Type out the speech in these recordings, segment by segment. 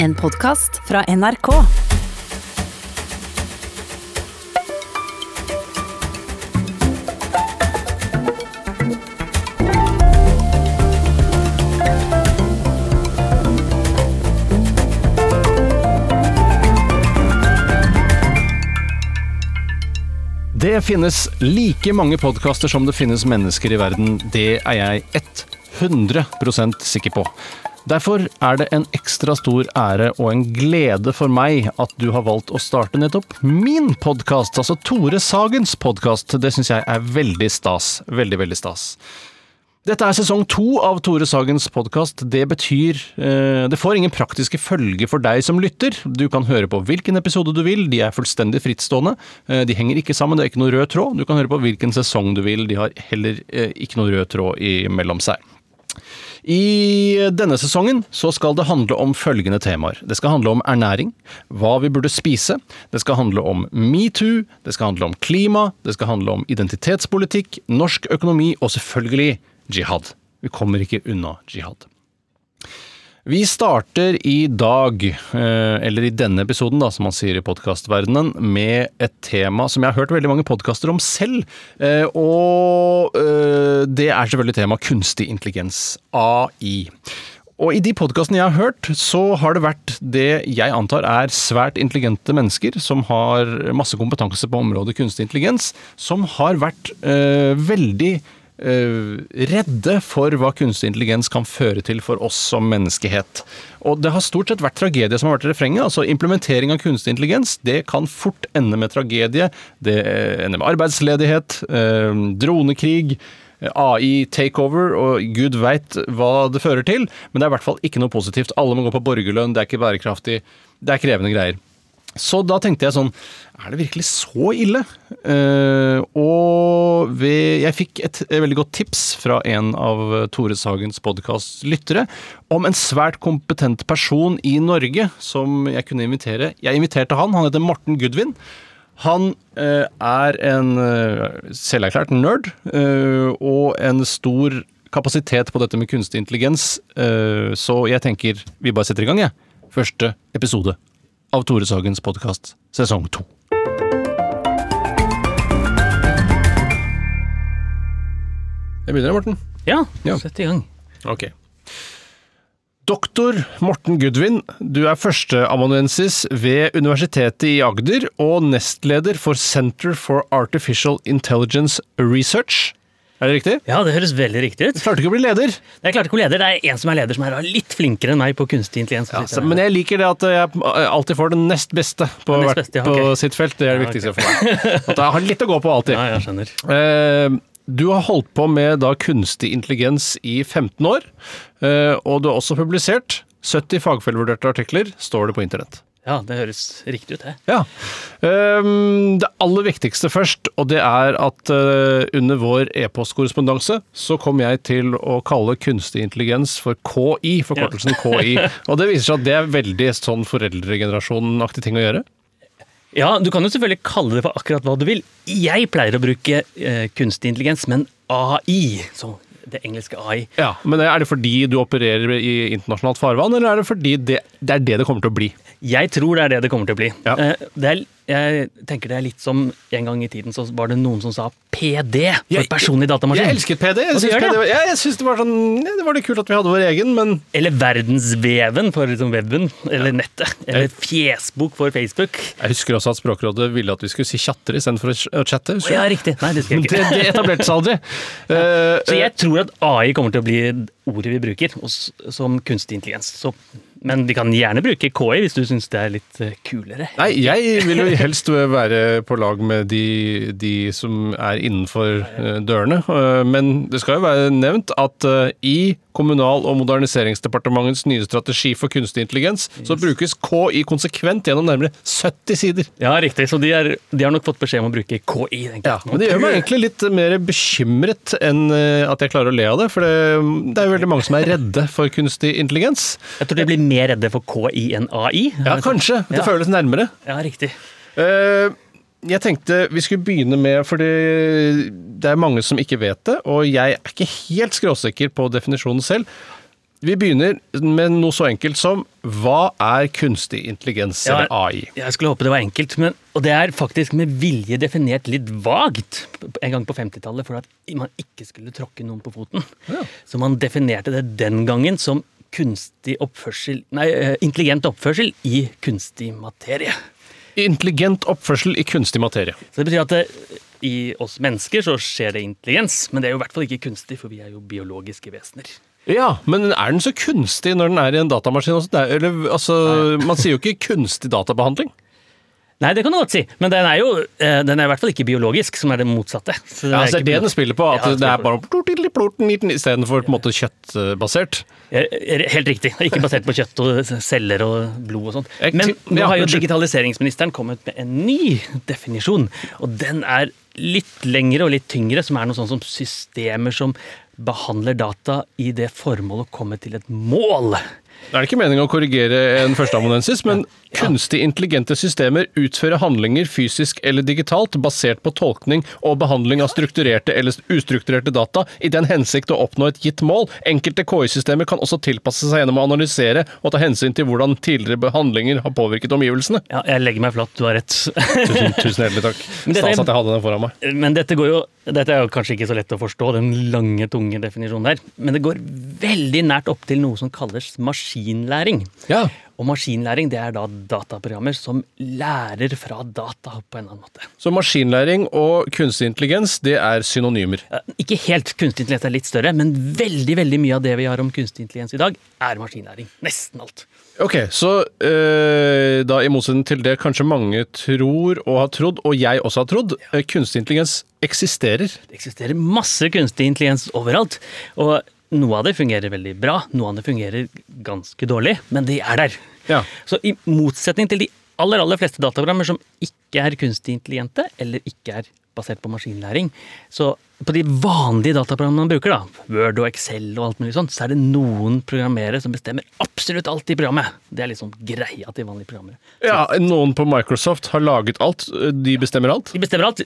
En podkast fra NRK. Det finnes like mange podkaster som det finnes mennesker i verden. Det er jeg 100% sikker på. Derfor er det en ekstra stor ære og en glede for meg at du har valgt å starte nettopp min podkast, altså Tore Sagens podkast. Det syns jeg er veldig stas. Veldig, veldig stas. Dette er sesong to av Tore Sagens podkast. Det betyr eh, Det får ingen praktiske følger for deg som lytter. Du kan høre på hvilken episode du vil, de er fullstendig frittstående. Eh, de henger ikke sammen, det er ikke noe rød tråd. Du kan høre på hvilken sesong du vil, de har heller eh, ikke noe rød tråd imellom seg. I denne sesongen så skal det handle om følgende temaer. Det skal handle om ernæring, hva vi burde spise, det skal handle om metoo, det skal handle om klima, det skal handle om identitetspolitikk, norsk økonomi og selvfølgelig jihad. Vi kommer ikke unna jihad. Vi starter i dag, eh, eller i denne episoden, da, som man sier i podkastverdenen, med et tema som jeg har hørt veldig mange podkaster om selv. Eh, og eh, det er selvfølgelig temaet kunstig intelligens, AI. Og i de podkastene jeg har hørt, så har det vært det jeg antar er svært intelligente mennesker som har masse kompetanse på området kunstig intelligens, som har vært veldig redde for hva kunstig intelligens kan føre til for oss som menneskehet. Og det har stort sett vært tragedie som har vært refrenget. Altså implementering av kunstig intelligens, det kan fort ende med tragedie. Det ender med arbeidsledighet, øh, dronekrig. AI takeover, og gud veit hva det fører til, men det er i hvert fall ikke noe positivt. Alle må gå på borgerlønn, det er ikke bærekraftig, det er krevende greier. Så da tenkte jeg sånn Er det virkelig så ille? Uh, og ved, jeg fikk et, et, veldig godt tips fra en av Tore Sagens podkast-lyttere om en svært kompetent person i Norge som jeg kunne invitere. Jeg inviterte han. Han heter Morten Gudvin. Han uh, er en uh, selverklært nerd og en stor kapasitet på dette med kunstig intelligens, så jeg tenker vi bare setter i gang, jeg. Første episode av Tore Sagens podkast sesong to. Jeg begynner, Morten. Ja, Ja. sett i gang. Ok. Doktor Morten Gudvin, du er førsteamanuensis ved Universitetet i Agder og nestleder for Center for Artificial Intelligence Research. Er det riktig? Ja, det høres veldig riktig ut. Klarte ikke å bli leder, Jeg klarte ikke å bli leder. Det er en som er leder som er litt flinkere enn meg på kunstig intelligens. ja, så- men jeg liker det at jeg alltid får det nest beste på, nest beste, ja, på sitt felt. Det er det viktigste okay. for meg. At jeg har litt å gå på alltid. Ja, jeg skjønner. Eh, Du har holdt på med da kunstig intelligens i 15 år, eh, og du har også publisert 70 fagfellevurderte artikler, står det på internett. Ja, det høres riktig ut, det. Ja. Ehm, Det aller viktigste først, og det er at eh, under vår e-postkorrespondanse så kom jeg til å kalle kunstig intelligens for KI, forkortelsen KI. Og det viser seg at det er veldig sånn foreldregenerasjonaktig ting å gjøre. Ja, du kan jo selvfølgelig kalle det for akkurat hva du vil. Jeg pleier å bruke eh, kunstig intelligens, men AI, så det engelske AI. Ja, Men er det fordi du opererer i internasjonalt farvann, eller er det fordi det, det er det det kommer til å bli? Jeg tror det er det det kommer til å bli. Ja. Eh, det er, jeg tenker det er litt som en gang i tiden så var det noen som sa PD for Jeg- personlig datamaskin. Jeg elsket PD. Jeg syns det, var- ja, det var sånn Det var litt kult at vi hadde vår egen, men Eller verdensveven for liksom weben, eller nettet. Eller fjesbok for Facebook. jeg husker også at Språkrådet ville at vi skulle si chatter istedenfor å chatte. Ja, riktig. Nei, det skal jeg det, ikke. det etablerte seg aldri. Eh, Så jeg tror at AI kommer til å bli ordet vi bruker som kunstig intelligens. Så, men vi kan gjerne bruke KI hvis du syns det er litt eh, kulere. Nei, jeg vil jo helst være på lag med de, de som er innenfor eh, dørene. Eh, Men det skal jo være nevnt at i Kommunal- og moderniseringsdepartementets nye strategi for kunstig intelligens, så brukes KI konsekvent gjennom nærmere 70 sider. Ja, riktig. Så de, er, de har nok fått beskjed om å bruke KI. Ja, men det gjør meg egentlig litt mer bekymret enn eh, at jeg klarer å le av det. For det, det er jo veldig mange som er redde for kunstig intelligens. Jeg tror de blir mer redde for KI enn AI. Ja, kanskje. Det Ja. føles nærmere. Ja, riktig. Eh, Jeg tenkte vi skulle begynne med, for det, det er mange som ikke vet det, og jeg er ikke helt skråsikker på definisjonen selv. Vi begynner med noe så enkelt som hva er kunstig intelligens, eller AI? Jeg skulle håpe det var enkelt, men, og det er faktisk med vilje definert litt vagt en gang på 50-tallet, for at man ikke skulle tråkke noen på foten. Ja. Så man definerte det den gangen som kunstig oppførsel, nei, eh, intelligent oppførsel i kunstig materie. Intelligent oppførsel i kunstig materie. Så det betyr at det, i oss mennesker så skjer det intelligens, men det er jo i hvert fall ikke kunstig, for vi er jo biologiske vesener. Ja, men er den så kunstig når den er i en datamaskin? Er, eller, altså, man sier jo ikke kunstig databehandling. Nei, det kan du godt si, men den er jo eh, den er i hvert fall ikke biologisk, som er det motsatte. Så Ja, altså, det er det den spiller på, at Ja, det er bare istedenfor på en måte kjøttbasert. Eh, Helt riktig. Ikke basert på kjøtt og celler og blod og sånt. Men nå har jo digitaliseringsministeren kommet med en ny definisjon, og den er litt lengre og litt tyngre, som er noe sånt som systemer som behandler data i det formål å komme til et mål. Det er ikke meningen å korrigere en førsteamanuensis, men kunstig intelligente systemer utfører handlinger fysisk eller digitalt basert på tolkning og behandling av strukturerte eller ustrukturerte data i den hensikt å oppnå et gitt mål. Enkelte KI-systemer kan også tilpasse seg gjennom å analysere og ta hensyn til hvordan tidligere behandlinger har påvirket omgivelsene. Ja, jeg legger meg flatt, du har rett. Tusen, tusen hjertelig takk. Stas at jeg hadde den foran meg. Men dette, går jo, dette er jo kanskje ikke så lett å forstå, den lange, tunge definisjonen der. Men det går veldig nært opp til noe som kalles maskinlæring. Ja. Og maskinlæring det er da dataprogrammer som lærer fra data på en eller annen måte. Så maskinlæring og kunstig intelligens, det er synonymer. Eh, Ikke helt kunstig intelligens er litt større, men veldig veldig mye av det vi har om kunstig intelligens i dag, er maskinlæring. Nesten alt. Ok, så øh, da i motsetning til det kanskje mange tror og har trodd, og jeg også har trodd, øh, kunstig intelligens eksisterer. Det eksisterer masse kunstig intelligens overalt. Og noe av det fungerer veldig bra, noe av det fungerer ganske dårlig, men de er der. Ja. Så i motsetning til de aller, aller fleste dataprogrammer som ikke er kunstig intelligente, eller ikke er basert på maskinlæring, så på de vanlige dataprogrammene man bruker, da, Word og Excel og alt mulig sånt, så er det noen programmerere som bestemmer absolutt alt i programmet. Det er liksom greia til vanlige programmer. Ja, Noen på Microsoft har laget alt. De bestemmer alt. De bestemmer alt.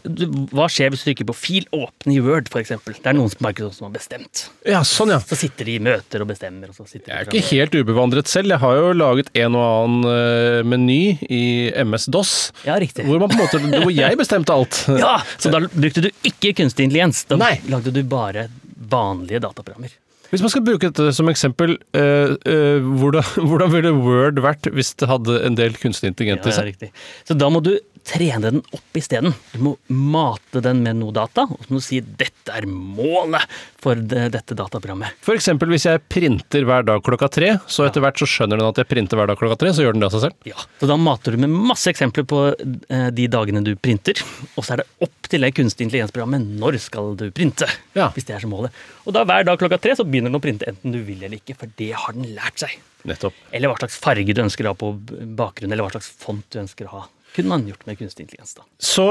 Hva skjer hvis du trykker på 'fil åpne i Word', f.eks.? Det er noen på Microsoft som har bestemt. Ja, sånn ja. Så sitter de i møter og bestemmer. og så Jeg er ikke helt ubevandret selv. Jeg har jo laget en og annen øh, meny i MS-DOS, Ja, riktig. hvor, man på en måte, hvor jeg bestemte alt. Ja, Så da brukte du ikke kunstig intelligens. Da Nei. lagde du bare vanlige dataprogrammer. Hvis man skal bruke dette som eksempel, øh, øh, hvordan, hvordan ville Word vært hvis det hadde en del kunstig intelligens Ja, i ja, seg? riktig. Så da må du trene den opp isteden. Du må mate den med noe data, og så må du si 'dette er målet for det, dette dataprogrammet'. For eksempel hvis jeg printer hver dag klokka tre, så etter hvert så skjønner den at jeg printer hver dag klokka tre, så gjør den det av seg selv. Ja, så Da mater du med masse eksempler på eh, de dagene du printer, og så er det opp til det kunstig intelligensprogrammet når skal du printe. Ja. Hvis det er så målet. Og da hver dag klokka tre så begynner den å printe enten du vil eller ikke, for det har den lært seg. Nettopp. Eller hva slags farge du ønsker å ha på bakgrunnen, eller hva slags font du ønsker å ha. Kunne man gjort med kunstig intelligens, da. Så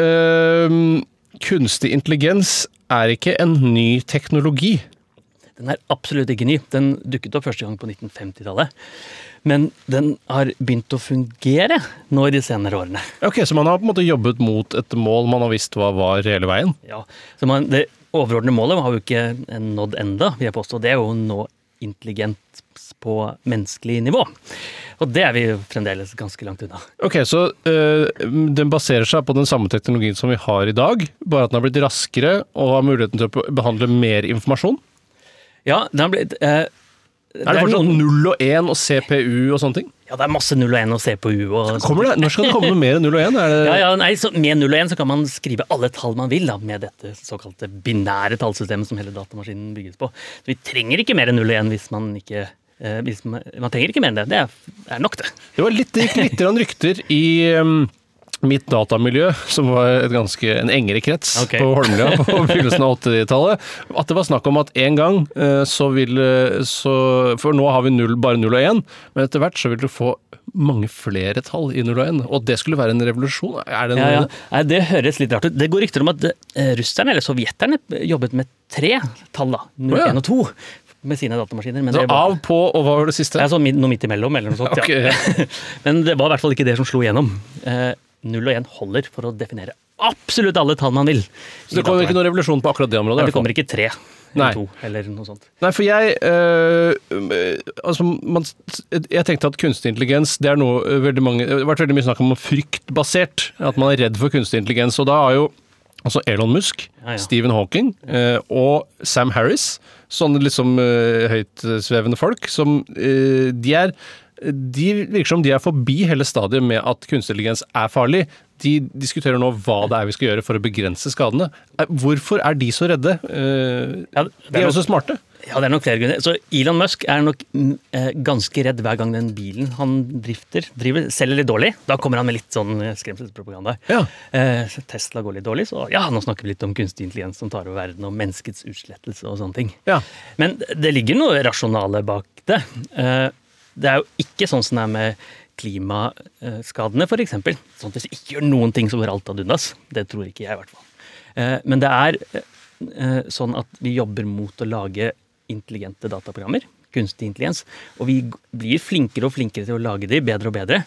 øh, kunstig intelligens er ikke en ny teknologi. Den er absolutt ikke ny. Den dukket opp første gang på 1950-tallet. Men den har begynt å fungere nå i de senere årene. Ok, Så man har på en måte jobbet mot et mål man har visst hva var hele veien? Ja, så man, Det overordnede målet har vi ikke nådd enda, vil jeg påstå. Det er jo å nå intelligent på menneskelig nivå. Og det er vi fremdeles ganske langt unna. Ok, Så øh, den baserer seg på den samme teknologien som vi har i dag, bare at den har blitt raskere og har muligheten til å behandle mer informasjon? Ja, den har blitt... Eh, Er det fortsatt null og 1 og CPU og sånne ting? Ja, det er masse 0 og 1 og CPU og Kommer det, når skal det komme noe mer enn 0 og 1? Er det Ja, ja, nei, så Med 0 og 1 så kan man skrive alle tall man vil da, med dette såkalte binære tallsystemet som hele datamaskinen bygges på. Så Vi trenger ikke mer enn 0 og 1 hvis man ikke eh, hvis man, man trenger ikke mer enn det. Det er, er nok, det. Det var litt, det gikk litt rykter i um, mitt datamiljø, som var ganske, en engere krets okay. på Holmlia på begynnelsen av 80-tallet, at det var snakk om at en gang eh, så vil eh, så, For nå har vi null, bare 0 og 1, men etter hvert så vil du få mange flere tall i 0 og 1. og det skulle være en revolusjon? Er det noe ja. Nei, det høres litt rart ut. Det går rykter om at eh, russerne, eller sovjeterne, jobbet med tre tall. da, 0, Å, ja. 1 og 2 med sine datamaskiner. Men Så det var, av, på, og hva var det siste? Ja, midt- noe midt imellom, eller noe sånt. Okay. ja. Men det var i hvert fall ikke det som slo igjennom. Eh, 0 og 1 holder for å definere absolutt alle tall man vil. Så det kommer ikke noen revolusjon på akkurat det området? Nei, det kommer ikke tre. Nei. eller to, eller noe sånt. Nei, for jeg øh, altså, man, Jeg tenkte at kunstig intelligens det er noe øh, veldig mange Det har vært veldig mye snakk om fryktbasert. At man er redd for kunstig intelligens. Og da har jo altså Elon Musk, Ja, ja. Stephen Hawking øh, og Sam Harris, sånne liksom øh, høytsvevende folk, som De er de virker som de er forbi hele stadiet med at kunstig intelligens er farlig. De diskuterer nå hva det er vi skal gjøre for å begrense skadene. Eh, Hvorfor er de så redde? Eh, De er jo så smarte. Ja, det er nok flere grunner. Så Elon Musk er nok mm, eh, ganske redd hver gang den bilen han drifter, driver, selger litt dårlig. Da kommer han med litt sånn skremselspropaganda. Ja. Tesla går litt dårlig, så ja, nå snakker vi litt om kunstig intelligens som tar over verden, og menneskets utslettelse og sånne ting. Ja. Men det ligger noe rasjonale bak det. Det er jo ikke sånn som det er med klimaskadene, f.eks. Sånn at hvis vi ikke gjør noen ting, så går alt ad undas. Det tror ikke jeg, i hvert fall. Eh, Men det er eh, sånn at vi jobber mot å lage intelligente dataprogrammer. Kunstig intelligens. Og vi blir flinkere og flinkere til å lage de bedre og bedre.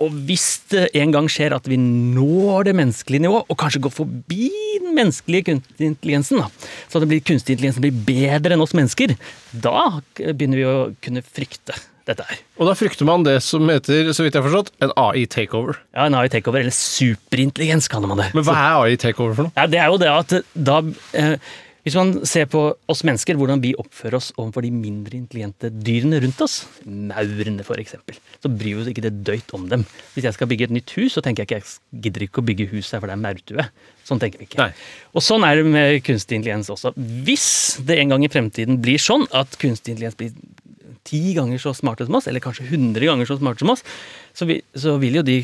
Og hvis det en gang skjer at vi når det menneskelige nivå, og kanskje går forbi den menneskelige kunstig intelligensen, da, så at kunstig intelligens blir bedre enn oss mennesker, da begynner vi å kunne frykte dette er. Og da frykter man det som heter, så vidt jeg har forstått, en AI takeover. Ja, en AI takeover, eller superintelligens, kaller man det. Men hva er AI takeover for noe? Ja, det er jo det at da eh, Hvis man ser på oss mennesker, hvordan vi oppfører oss overfor de mindre intelligente dyrene rundt oss, maurene f.eks., så bryr vi oss ikke det døyt om dem. Hvis jeg skal bygge et nytt hus, så tenker jeg ikke jeg gidder ikke å bygge hus her, for det er maurtue. Sånn tenker vi ikke. Nei. Og sånn er det med kunstig intelligens også. Hvis det en gang i fremtiden blir sånn at kunstig intelligens blir ti ganger så smarte som oss, eller kanskje hundre ganger så smarte som oss, så, vi, så vil jo de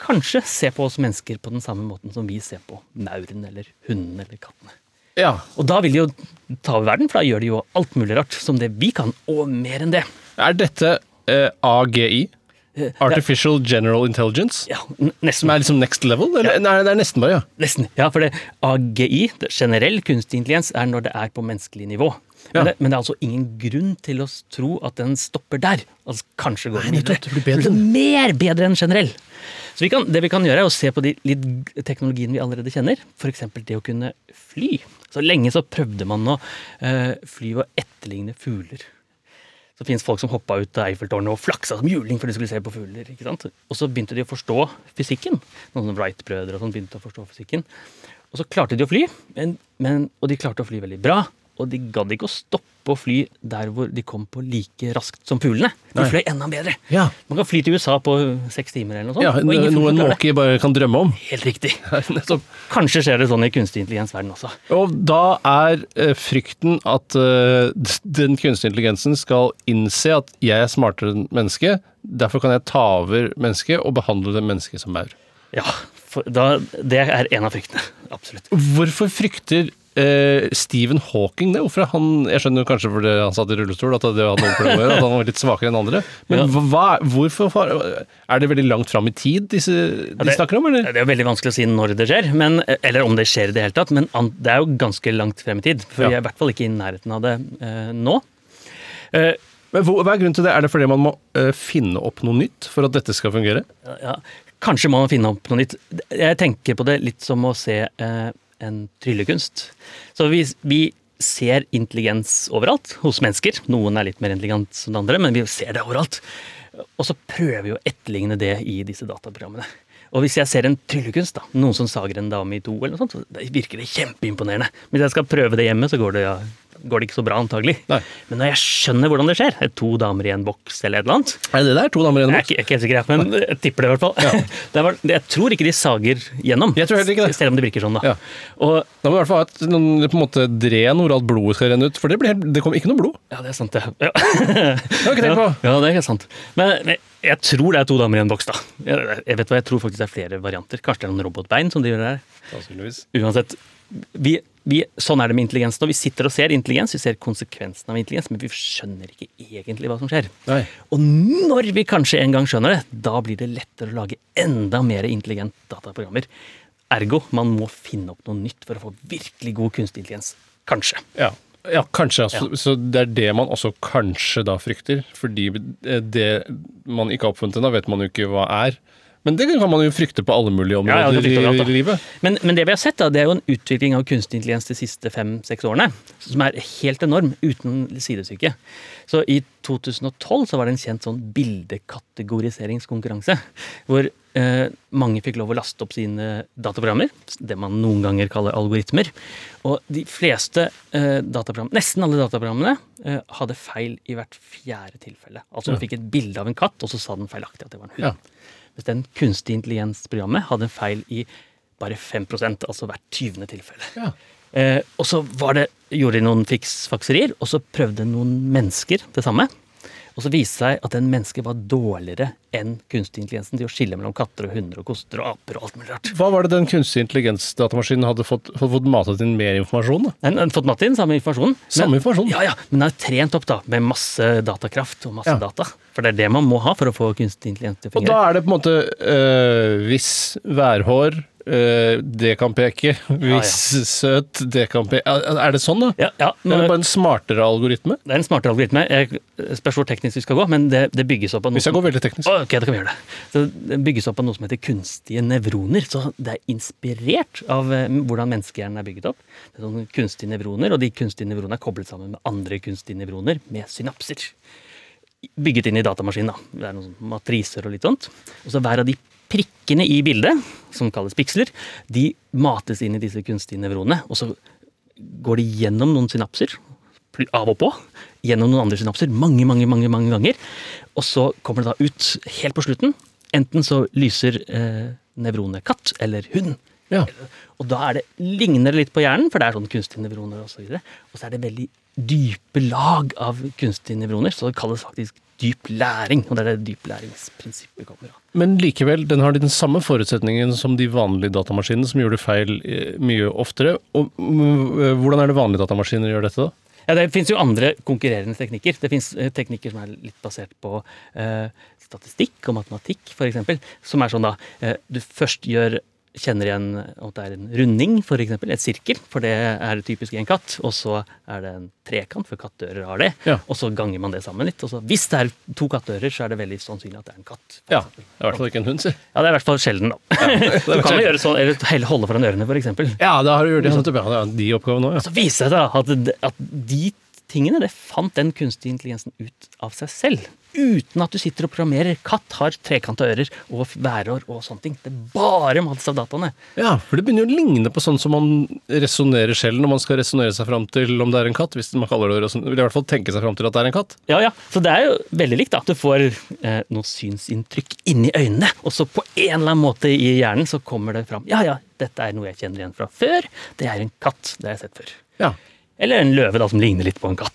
kanskje se på oss mennesker på den samme måten som vi ser på mauren eller hunden eller kattene. Ja. Og da vil de jo ta over verden, for da gjør de jo alt mulig rart som det vi kan, og mer enn det. Er dette eh, AGI? Eh, Artificial General Intelligence? Ja, nesten. Som er liksom next level? Eller? Nei, det er nesten bare, ja. Nesten. Ja, for det AGI, det generell kunstig intelligens, er når det er på menneskelig nivå. Men, Ja. det, men det er altså ingen grunn til å tro at den stopper der. Altså kanskje går den videre. det blir Mer bedre enn generell. Så vi kan, det vi kan gjøre, er å se på de litt teknologien vi allerede kjenner. F.eks. det å kunne fly. Så lenge så prøvde man å uh, fly og etterligne fugler. Så finnes folk som hoppa ut av Eiffeltårnet og flaksa som juling for de skulle se på fugler. ikke sant? Og så begynte de å forstå fysikken. Noen som Wright-brødre og sånn begynte å forstå fysikken. Og så klarte de å fly, men, men, og de klarte å fly veldig bra. Og de gadd ikke å stoppe å fly der hvor de kom på like raskt som fuglene. De fløy enda bedre. Ja. Man kan fly til USA på seks timer eller noe sånt. ja noe en måke bare kan drømme om. Helt riktig. Nettopp. Kanskje skjer det sånn i kunstig intelligens-verden også. Og da er eh, frykten at eh, den kunstige intelligensen skal innse at jeg er smartere enn mennesket, derfor kan jeg ta over mennesket og behandle det mennesket som maur. Ja, da, Det er en av fryktene. Absolutt. Hvorfor frykter eh, Stephen Hawking det? Hvorfor han, Jeg skjønner kanskje fordi han satt i rullestol, at det hadde noe med at han var litt svakere enn andre. Men Ja. hva- hvorfor Er det veldig langt fram i tid disse, de det- snakker om, eller? Det er jo veldig vanskelig å si når det skjer, men, eller om det skjer i det hele tatt. Men det er jo ganske langt frem i tid. For Ja. vi er i hvert fall ikke i nærheten av det uh, nå. Uh, Men hva er grunnen til det? Er det fordi man må finne opp noe nytt for at dette skal fungere? ja, kanskje må man finne opp noe nytt. Jeg tenker på det litt som å se eh, en tryllekunst. Så vi, vi ser intelligens overalt hos mennesker. Noen er litt mer intelligent enn andre, men vi ser det overalt. Og så prøver vi å etterligne det i disse dataprogrammene. Og hvis jeg ser en tryllekunst, da, noen som sager en dame i to, eller noe sånt, så virker det kjempeimponerende. Hvis jeg skal prøve det hjemme, så går det, ja, går det ikke så bra, antagelig. Nei. Men når jeg skjønner hvordan det skjer, to damer i en boks eller et eller annet, Er det det der? To damer i en boks? jeg er ikke helt sikker, men jeg tipper det i hvert fall. Det var, jeg tror ikke de sager gjennom. Jeg tror heller ikke det. Selv om det virker sånn, da. Ja. Og, Da må vi i hvert fall ha et noen, på en måte dren hvor alt blodet skal renne ut, for det, blir det kommer ikke noe blod. ja, det er sant, det. Ja. Det har jeg ikke tenkt på. Ja, det er ikke sant. Men, men jeg tror det er to damer i en boks, da. Jeg, jeg vet hva, jeg tror faktisk det er flere varianter. Kanskje det er noen robotbein som driver der. Uansett. Vi, vi, sånn er det med intelligens nå. Vi sitter og ser intelligens, vi ser konsekvensen av intelligens, men vi skjønner ikke egentlig hva som skjer. Nei. Og når vi kanskje en gang skjønner det, da blir det lettere å lage enda mer intelligent dataprogrammer. Ergo, man må finne opp noe nytt for å få virkelig god kunstig intelligens. Kanskje. Ja. ja, kanskje. Altså, Så det er det man også kanskje da frykter. Fordi det man ikke har oppfunnet ennå, vet man jo ikke hva er. Men det kan man jo frykte på alle mulige Ja, ja, områder da. i livet. Men, men det vi har sett, da, det er jo en utvikling av kunstig intelligens de siste fem-seks årene, som er helt enorm, uten sidesyke. Så i 2012 så var det en kjent sånn bildekategoriseringskonkurranse, hvor eh, mange fikk lov å laste opp sine dataprogrammer, det man noen ganger kaller algoritmer. Og de fleste eh, dataprogram, nesten alle dataprogrammene, eh, hadde feil i hvert fjerde tilfelle. Altså du fikk et bilde av en katt, og så sa den feilaktig at det var en hund. Ja. Mens den kunstig intelligens-programmet hadde en feil i bare 5 altså hvert 20. tilfelle. Ja. Eh, og så var det, gjorde de noen fiksfakserier, og så prøvde noen mennesker det samme. Og så viste det seg at den mennesket var dårligere enn kunstig intelligensen til å skille mellom katter og hunder og koster og aper og alt mulig rart. Hva var det den kunstig intelligens-datamaskinen hadde fått, fått, fått matet inn mer informasjon? da? Den hadde fått matet inn samme informasjon. Samme informasjon? Ja, ja, men den er trent opp da, med masse datakraft og masse Ja. data. For det er det man må ha for å få kunstig intelligens til å Og da er det på en måte øh, hvis værhår, øh, det kan peke. Hvis søt, det kan peke. Er det sånn, da? ja, ja, Det er bare en smartere algoritme? Det er en smartere algoritme. Jeg spørs hvor teknisk vi skal gå, men det, det bygges opp av noe Hvis jeg går veldig teknisk. Som, Ok, da kan vi gjøre det. Så det bygges opp av noe som heter kunstige nevroner. Så det er inspirert av eh, hvordan menneskehjernen er bygget opp. Det er sånne kunstige nevroner, og de kunstige nevronene er koblet sammen med andre kunstige nevroner med synapser. Bygget inn i datamaskinen. da. Det er noen matriser og litt sånt. Og så hver av de prikkene i bildet, som kalles piksler, de mates inn i disse kunstige nevronene. Og så går de gjennom noen synapser, av og på, gjennom noen andre synapser mange, mange, mange, mange ganger. Og så kommer det da ut helt på slutten. Enten så lyser eh, nevronet katt eller hund. Ja. Og da er det, ligner det litt på hjernen, for det er sånn kunstige nevroner osv. Og, så og så er det veldig dype lag av kunstige nevroner, så det kalles faktisk dyp læring. Og det er det dyplæringsprinsippet kommer av. Men likevel, den har den samme forutsetningen som de vanlige datamaskinene, som gjør det feil eh, mye oftere. Og mm, hvordan er det vanlige datamaskiner gjør dette, da? Ja, Det finnes jo andre konkurrerende teknikker. Det finnes eh, teknikker som er litt basert på eh, statistikk og matematikk, f.eks. Som er sånn da eh, Du først gjør kjenner igjen at det er en runding, f.eks. Et sirkel, for det er typisk en katt. Og så er det en trekant, for kattører har det. Ja. Og så ganger man det sammen litt. Og så, hvis det er to kattører, så er det veldig sannsynlig at det er en katt. Ja, det er i hvert fall ikke en hund, si. ja, det er i hvert fall sjelden, da. du kan jo gjøre sånn, eller holde foran ørene, f.eks. Ja, da har du gjort. Ja, det er de oppgavene òg, ja. Så viser det seg at, at de tingene det fant den kunstige intelligensen ut av seg selv. Uten at du sitter og programmerer. Katt har trekanta ører og værår og sånne ting. Det er bare mates av dataene. Ja, for det begynner jo å ligne på sånn som man resonnerer selv når man skal resonnere seg fram til om det er en katt. Hvis man kaller det Eller i hvert fall tenke seg fram til at det er en katt. Ja, ja. Så det er jo veldig likt. da. Du får eh, noe synsinntrykk inni øynene, og så på en eller annen måte i hjernen så kommer det fram. Ja, ja, dette er noe jeg kjenner igjen fra før. Det er en katt. Det har jeg sett før. Ja. Eller en løve da, som ligner litt på en katt.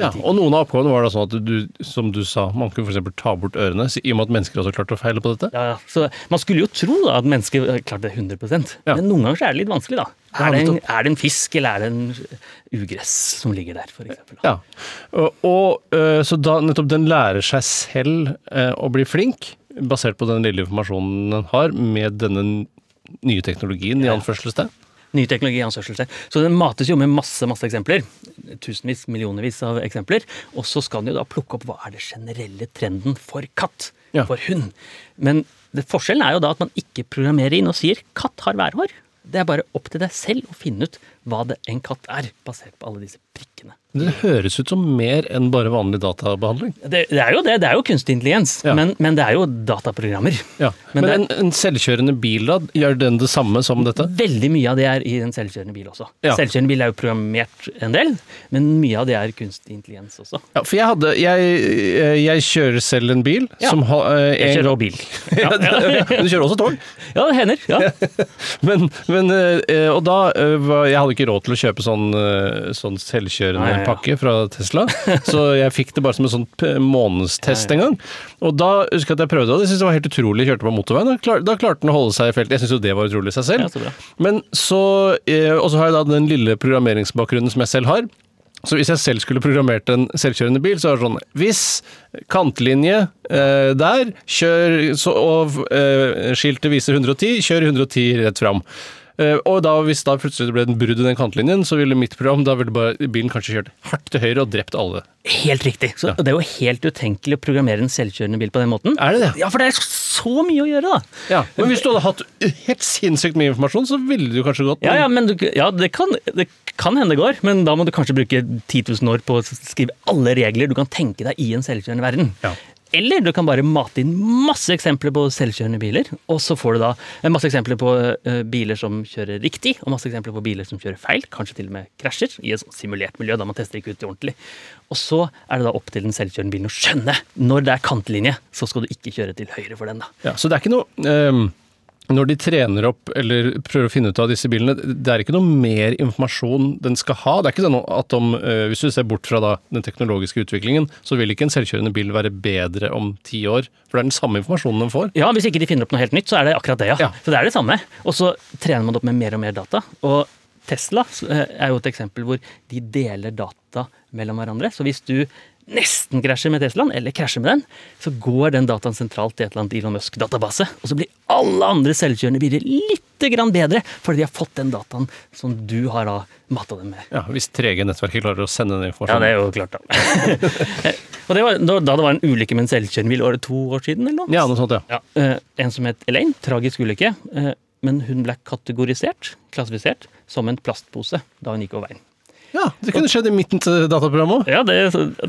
Ja. Og noen av oppgavene var da sånn at du, som du sa, man kunne f.eks. ta bort ørene, i og med at mennesker også klarte å feile på dette. Ja, ja. Så Man skulle jo tro da at mennesker eh, klarte det 100 Ja. men noen ganger så er det litt vanskelig. da. Er det, en, er det en fisk, eller er det en ugress som ligger der, f.eks.? Ja. Og, og øh, så da nettopp den lærer seg selv å bli flink, basert på den lille informasjonen den har, med denne nye teknologien, i anførselstegn. Ny teknologi i anførselstegn. Så den mates jo med masse masse eksempler. Tusenvis, millionervis av eksempler. Og så skal den jo da plukke opp hva er det generelle trenden for katt, Ja. for hund. Men det, forskjellen er jo da at man ikke programmerer inn og sier 'katt har værhår'. Det er bare opp til deg selv å finne ut hva det en katt er, basert på alle disse prikkene. Det høres ut som mer enn bare vanlig databehandling. Det, det er jo det, det er jo kunstig intelligens, Ja. men, men det er jo dataprogrammer. Ja. Men Men, det- en, en selvkjørende bil, da, gjør den det samme som dette? Veldig mye av det er i en selvkjørende bil også. Ja. Selvkjørende bil er jo programmert en del, men mye av det er kunstig intelligens også. Ja, for jeg hadde Jeg, jeg kjører selv en bil som har øh, Jeg kjører også bil. Du kjører også tog? ja det hender. Ja. Men, men øh, Og da Jeg hadde ikke råd til å kjøpe sånn, øh, sånn selvkjørende Nei, ja, pakke fra Tesla, så jeg fikk det bare som en sånn månedstest en gang. Og da husker jeg at jeg prøvde det, og jeg syntes det var helt utrolig. Jeg kjørte på motorveien, da, klar, da klarte den å holde seg i feltet. Jeg syns jo det var utrolig i seg selv. Ja, så. Men så eh, Og så har jeg da den lille programmeringsbakgrunnen som jeg selv har. Så hvis jeg selv skulle programmert en selvkjørende bil, så er det sånn Hvis kantlinje eh, der, kjør så, og eh, skiltet viser 110, kjør 110 rett fram. Eh, og da, hvis da plutselig det ble en brudd i den kantlinjen, så ville mitt program da ville bare bilen kanskje kjørt hardt til høyre og drept alle. Helt riktig. Så Det er jo helt utenkelig å programmere en selvkjørende bil på den måten. Er det det? Ja, for det er så mye å gjøre, da. Ja, Men hvis du hadde hatt helt sinnssykt mye informasjon, så ville du kanskje gått Ja, ja, men du, ja, det, kan, det kan hende det går, men da må du kanskje bruke 10 000 år på å skrive alle regler du kan tenke deg i en selvkjørende verden. Ja. Eller du kan bare mate inn masse eksempler på selvkjørende biler, og så får du da eh, masse eksempler på eh, biler som kjører riktig, og masse eksempler på biler som kjører feil, kanskje til og med krasjer, i et sånt simulert miljø, da man tester ikke ut det ordentlig. Og så er det da opp til den selvkjørende bilen å skjønne når det er kantlinje, så skal du ikke kjøre til høyre for den, da. Ja, så det er ikke noe ehm, Når de trener opp eller prøver å finne ut av disse bilene, det er ikke noe mer informasjon den skal ha? Det er ikke sånn at om, eh, Hvis du ser bort fra da, den teknologiske utviklingen, så vil ikke en selvkjørende bil være bedre om ti år? For det er den samme informasjonen den får? Ja, hvis ikke de finner opp noe helt nytt, så er det akkurat det, ja. Ja. Så det er det samme. Og så trener man det opp med mer og mer data. Og Tesla eh, er jo et eksempel hvor de deler data mellom hverandre. Så hvis du nesten krasjer med Teslaen, eller krasjer med den, så går den dataen sentralt til et eller annet Elon Musk-database. Og så blir alle andre selvkjørende biler litt grann bedre, fordi de har fått den dataen som du har da matta dem med. Ja, Hvis 3G-nettverket klarer å sende den Ja, det er jo klart, da. og det var da det var en ulykke med en selvkjørende bil, to år siden, eller noe? Ja, noe sånt, ja. Ja, eh, en som het Elaine, tragisk ulykke. eh, men hun ble kategorisert, klassifisert, som en plastpose da hun gikk over veien. Ja, Det kunne skjedd i midten til dataprogrammet òg. Ja, det,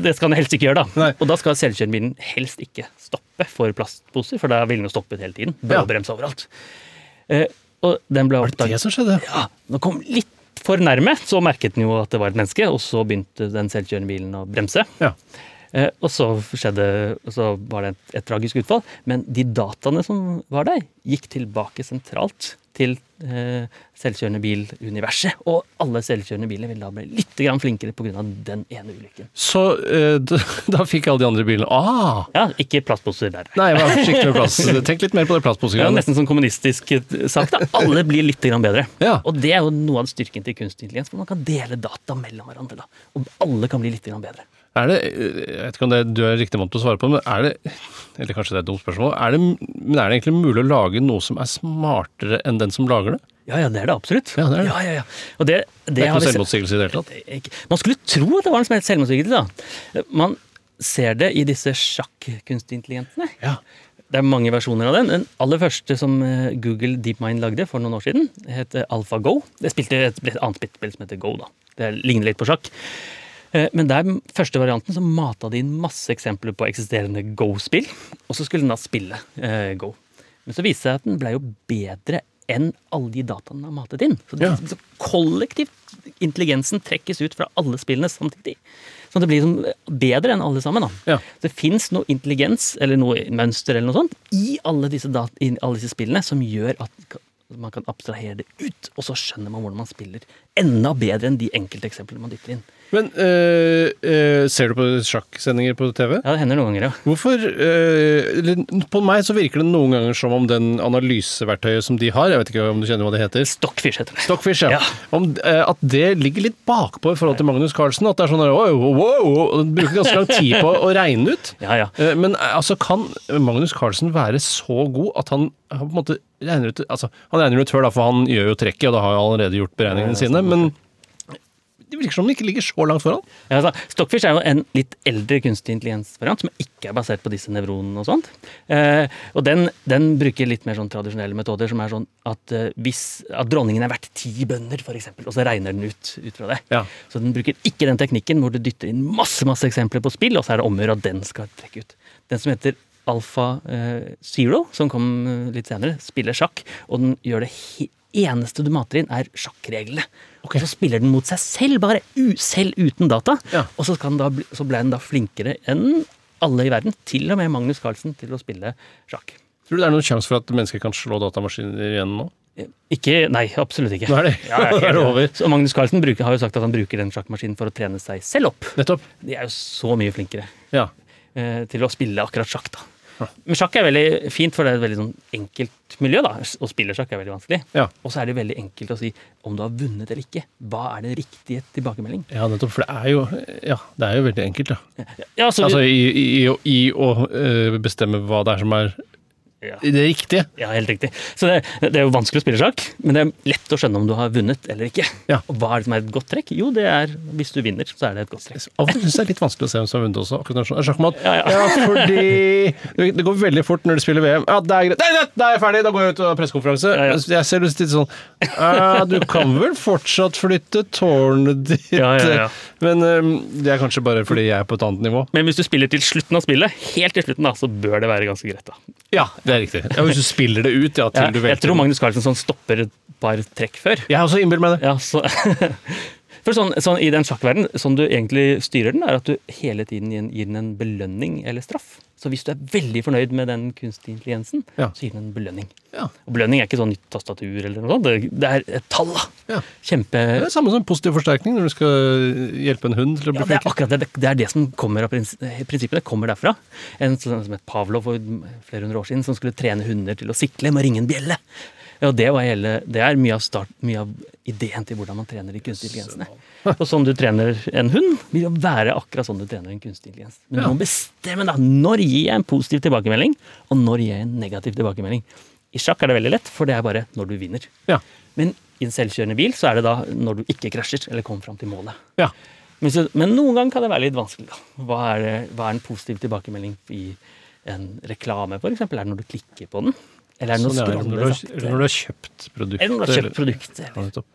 det skal den helst ikke gjøre, da. Nei. Og da skal selvkjørende helst ikke stoppe for plastposer, for da ville den jo stoppet hele tiden. Ja. Bråbrems overalt. Eh, og den ble Var det det som skjedde? Ja, den kom litt for nærme, så merket den jo at det var et menneske, og så begynte den selvkjørende bilen å bremse. Ja. Eh, og så skjedde, så var det et, et tragisk utfall. Men de dataene som var der, gikk tilbake sentralt til eh, selvkjørende bil-universet. Og alle selvkjørende biler vil da bli litt grann flinkere pga. den ene ulykken. Så eh, da, da fikk alle de andre bilene Ah! Ja, ikke plastposer der. Nei, vær forsiktig med. Tenk litt mer på det Det Ja, nesten som kommunistisk sagt. da. Alle blir litt grann bedre. Ja. Og det er jo noe av styrken til kunstig intelligens, for man kan dele data mellom hverandre. da. Og alle kan bli litt grann bedre. Er det, jeg vet ikke om det, du er riktig måte å svare på, men er det Eller kanskje det er et dumt spørsmål. Er det, men er det egentlig mulig å lage noe som er smartere enn den som lager det? Ja, ja, det er det absolutt. Ja, det er det. Ja, ja, ja. Og det, det, Det er ikke noe selvmotsigelse i det hele tatt. Man skulle tro at det var en selvmotsigelse. da. Man ser det i disse sjakk-kunstig intelligentene. Ja. Det er mange versjoner av den. Den aller første som eh, Google DeepMind lagde for noen år siden, het eh, AlphaGo. Det spilte et, et annet spill som heter Go. da. Det ligner litt på sjakk. Eh, Men der første varianten så mata de inn masse eksempler på eksisterende Go-spill, og så skulle den da spille eh, Go. Men så viste det seg at den ble jo bedre enn alle de dataene den har matet inn. Så, det, Ja. så kollektivt intelligensen trekkes ut fra alle spillene samtidig. Så det blir liksom bedre enn alle sammen. da. Ja. Det fins noe intelligens eller noe mønster eller noe sånt i alle disse, data, i alle disse spillene som gjør at man kan abstrahere det ut, og så skjønner man hvordan man spiller enda bedre enn de enkelte eksemplene man dytter inn. Men øh, øh, ser du på sjakksendinger på TV? Ja, det hender noen ganger, ja. Hvorfor øh, På meg så virker det noen ganger som om den analyseverktøyet som de har, jeg vet ikke om du kjenner hva det heter? Stockfish heter det. Stockfish, ja. Ja. Om, at det ligger litt bakpå i forhold til Magnus Carlsen. At det er sånn wow, wow, og den bruker ganske lang tid på å regne ut. Ja, ja. Men altså, kan Magnus Carlsen være så god at han, han på en måte regner ut altså, Han regner ut før, da, for han gjør jo trekket, og da har jo allerede gjort beregningene sine. Men det virker som den ikke ligger så langt foran. Ja, altså, Stockfish er jo en litt eldre kunstig intelligens-variant som ikke er basert på disse nevronene og sånt. Eh, og den, den bruker litt mer sånn tradisjonelle metoder, som er sånn at eh, hvis at dronningen er verdt ti bønder, f.eks., og så regner den ut ut fra det. Ja. Så den bruker ikke den teknikken hvor du dytter inn masse masse eksempler på spill, og så er det om å gjøre at den skal trekke ut. Den som heter Alpha eh, Zero, som kom eh, litt senere, spiller sjakk, og den gjør det eneste du mater inn, er sjakkreglene. Ok. Så spiller den mot seg selv, bare selv uten data. Ja. Og så, da så ble den da flinkere enn alle i verden, til og med Magnus Carlsen, til å spille sjakk. Tror du det er noen sjanse for at mennesker kan slå datamaskiner igjen nå? Ikke, nei, absolutt ikke. Nå er det, Ja, ja, er det over. Så Magnus Carlsen bruker, har jo sagt at han bruker den sjakkmaskinen for å trene seg selv opp. Nettopp. De er jo så mye flinkere Ja. eh, til å spille akkurat sjakk, da. Men sjakk er veldig fint, for det er et veldig sånn enkelt miljø. da. Å spille sjakk er veldig vanskelig. Ja. Og så er det veldig enkelt å si om du har vunnet eller ikke. Hva er den riktige tilbakemelding? ja, nettopp. For det er jo, ja, det er jo veldig enkelt, da. Ja, altså, Altså i, i, i, i å øh, bestemme hva det er som er Ja. det riktige. Ja, helt riktig. Så det, det er jo vanskelig å spille sjakk, men det er lett å skjønne om du har vunnet eller ikke. Ja. Og hva er det som er et godt trekk? Jo, det er hvis du vinner, så er det et godt trekk. Av og til synes jeg det er litt vanskelig å se hvem som har vunnet også. akkurat er. Ja, ja. fordi det går veldig fort når du spiller VM. Ja, det er greit. Nei, da er jeg ferdig! Da går jeg ut og har pressekonferanse. Ja, ja. Jeg ser litt sånn «Ja, Du kan vel fortsatt flytte tårnet ditt? Ja, ja, ja. Men det er kanskje bare fordi jeg er på et annet nivå. Men hvis du spiller til slutten av spillet, helt til slutten, da, så bør det være ganske greit. da. Ja, det er riktig. Ja, hvis du spiller det ut, ja, til Ja, du jeg tror Magnus Carlsen sånn stopper et par trekk før. Jeg har også innbilt meg det. Ja, så... For sånn, sånn I den sjakkverdenen, sånn du egentlig styrer den, er at du hele tiden gir den en belønning eller straff. Så hvis du er veldig fornøyd med den kunstige intelligensen, Ja. så gir den en belønning. Ja. Og belønning er ikke sånn nytt tastatur eller noe sånt, det, det er et tall. da. Ja. Kjempe... Det er samme som positiv forsterkning når du skal hjelpe en hund til å bli Ja, det er akkurat det. Det er det som kommer av prins prinsippene. Kommer derfra. En sånn som het Pavlov for flere hundre år siden, som skulle trene hunder til å sikle med å ringe en bjelle. Ja, det, var hele, det er mye av, start, mye av ideen til hvordan man trener de kunstige intelligensene. Og sånn du trener en hund, vil jo være akkurat sånn du trener en kunstig intelligens. Men du Ja. må bestemme da, når gir jeg en positiv tilbakemelding, og når gir jeg en negativ tilbakemelding. I sjakk er det veldig lett, for det er bare når du vinner. Ja. Men i en selvkjørende bil så er det da når du ikke krasjer eller kommer fram til målet. Ja. Men, så, men noen ganger kan det være litt vanskelig. da. Hva er, hva er en positiv tilbakemelding i en reklame, f.eks.? Er det når du klikker på den? Eller er det når Sånn det når du har, sakte? når du har kjøpt produktet. Eller når du har kjøpt produktet? Ja, Eller? nettopp.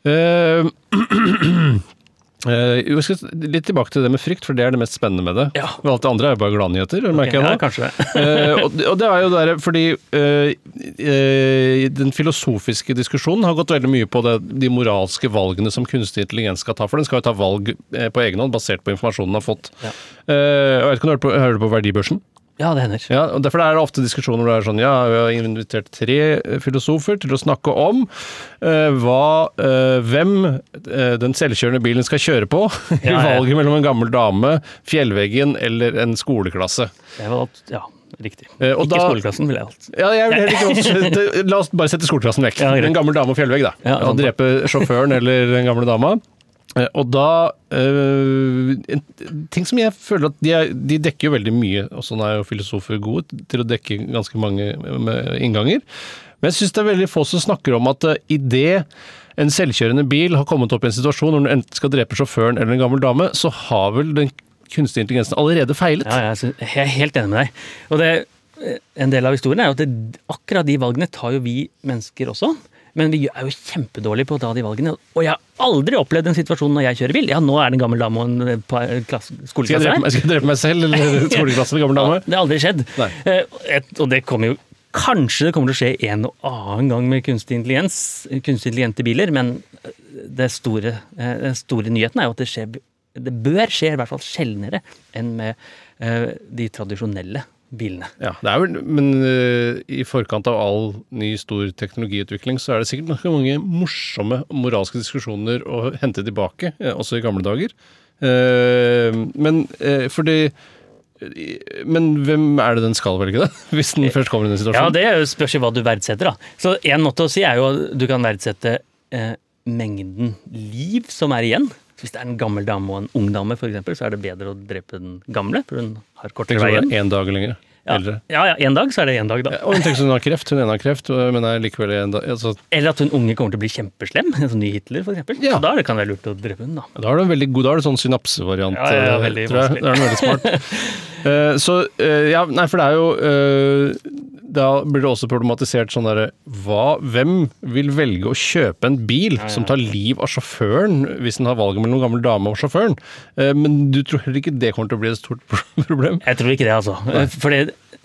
Eh, eh, jo, jeg skal litt tilbake til det med frykt, for det er det mest spennende med det. Ja. Men alt det andre er jo bare gladnyheter, merker jeg nå. kanskje det. Eh, og, det- og det er jo der, fordi eh, eh, den filosofiske diskusjonen har gått veldig mye på det, de moralske valgene som kunstig intelligens skal ta. For den skal jo ta valg eh, på egen hånd, basert på informasjonen den har fått. Ja. Eh, jeg vet ikke om du hører på, hører du på verdibørsen? Ja, det hender. Ja, og Derfor er det ofte diskusjoner hvor det er sånn Ja, vi har invitert tre eh, filosofer til å snakke om eh, hva, eh, hvem eh, den selvkjørende bilen skal kjøre på i Ja, ja. valget mellom en gammel dame, fjellveggen eller en skoleklasse. Det var alt, ja, riktig. Eh, ikke da- skoleklassen, ville jeg valgt. Ja, jeg vil heller ikke La oss bare sette skoleklassen vekk. Ja, en gammel dame og fjellvegg, da. Ja, og drepe sjåføren eller den gamle dama. Eh, Og da øh, Ting som jeg føler at de, er, de dekker jo veldig mye, og sånn er jo filosofer gode til å dekke ganske mange innganger. Men jeg syns det er veldig få som snakker om at uh, idet en selvkjørende bil har kommet opp i en situasjon hvor den enten skal drepe sjåføren eller en gammel dame, så har vel den kunstige intelligensen allerede feilet. Ja, syns- jeg er helt enig med deg. Og det, en del av historien er jo at det, akkurat de valgene tar jo vi mennesker også. Men vi er jo kjempedårlige på å ta de valgene. Og jeg har aldri opplevd en situasjon når jeg kjører bil. Ja, nå er det en gammel dame og en eh, skoleklasse her. skal jeg drepe meg selv eller skoleklasse med gammel dame? Det har aldri skjedd. Nei. Eh, et, og det kommer jo Kanskje det kommer til å skje en og annen gang med kunstig intelligens, kunstig intelligente biler, men det store, eh, den store nyheten er jo at det skjer Det bør skje i hvert fall sjeldnere enn med de tradisjonelle bilene. Ja, det er vel, men uh, i forkant av all ny stor teknologiutvikling, så er det sikkert ganske mange morsomme moralske diskusjoner å hente tilbake, eh, også i gamle dager. Uh, men uh, fordi Men hvem er det den skal velge, da? Hvis den først kommer i den situasjonen? Ja, det er spørs jo hva du verdsetter, da. Så en måte å si er jo at du kan verdsette eh, mengden liv som er igjen. Hvis det er en gammel dame og en ung dame, for eksempel, så er det bedre å drepe den gamle, for hun har kortere vei igjen. én dag lenger. Ja, Eldre. ja, ja, en dag så er det en dag, da. Og hun tenker at hun har kreft, hun ene har kreft, men er likevel en dag altså, Eller at hun unge kommer til å bli kjempeslem, en sånn ny Hitler for eksempel. Ja. Så da det- kan det være lurt å drepe hun da. Da er det en veldig god, da er det sånn synapsevariant, Ja, ja, ja, eh, veldig tror jeg. Det er veldig smart. Eh, så uh, ja, nei, for det er jo uh, Da blir det også problematisert sånn derre Hvem vil velge å kjøpe en bil ja. som tar liv av sjåføren, hvis den har valget mellom gammel dame og sjåføren? Men du tror heller ikke det kommer til å bli et stort problem? Jeg tror ikke det, altså. Fordi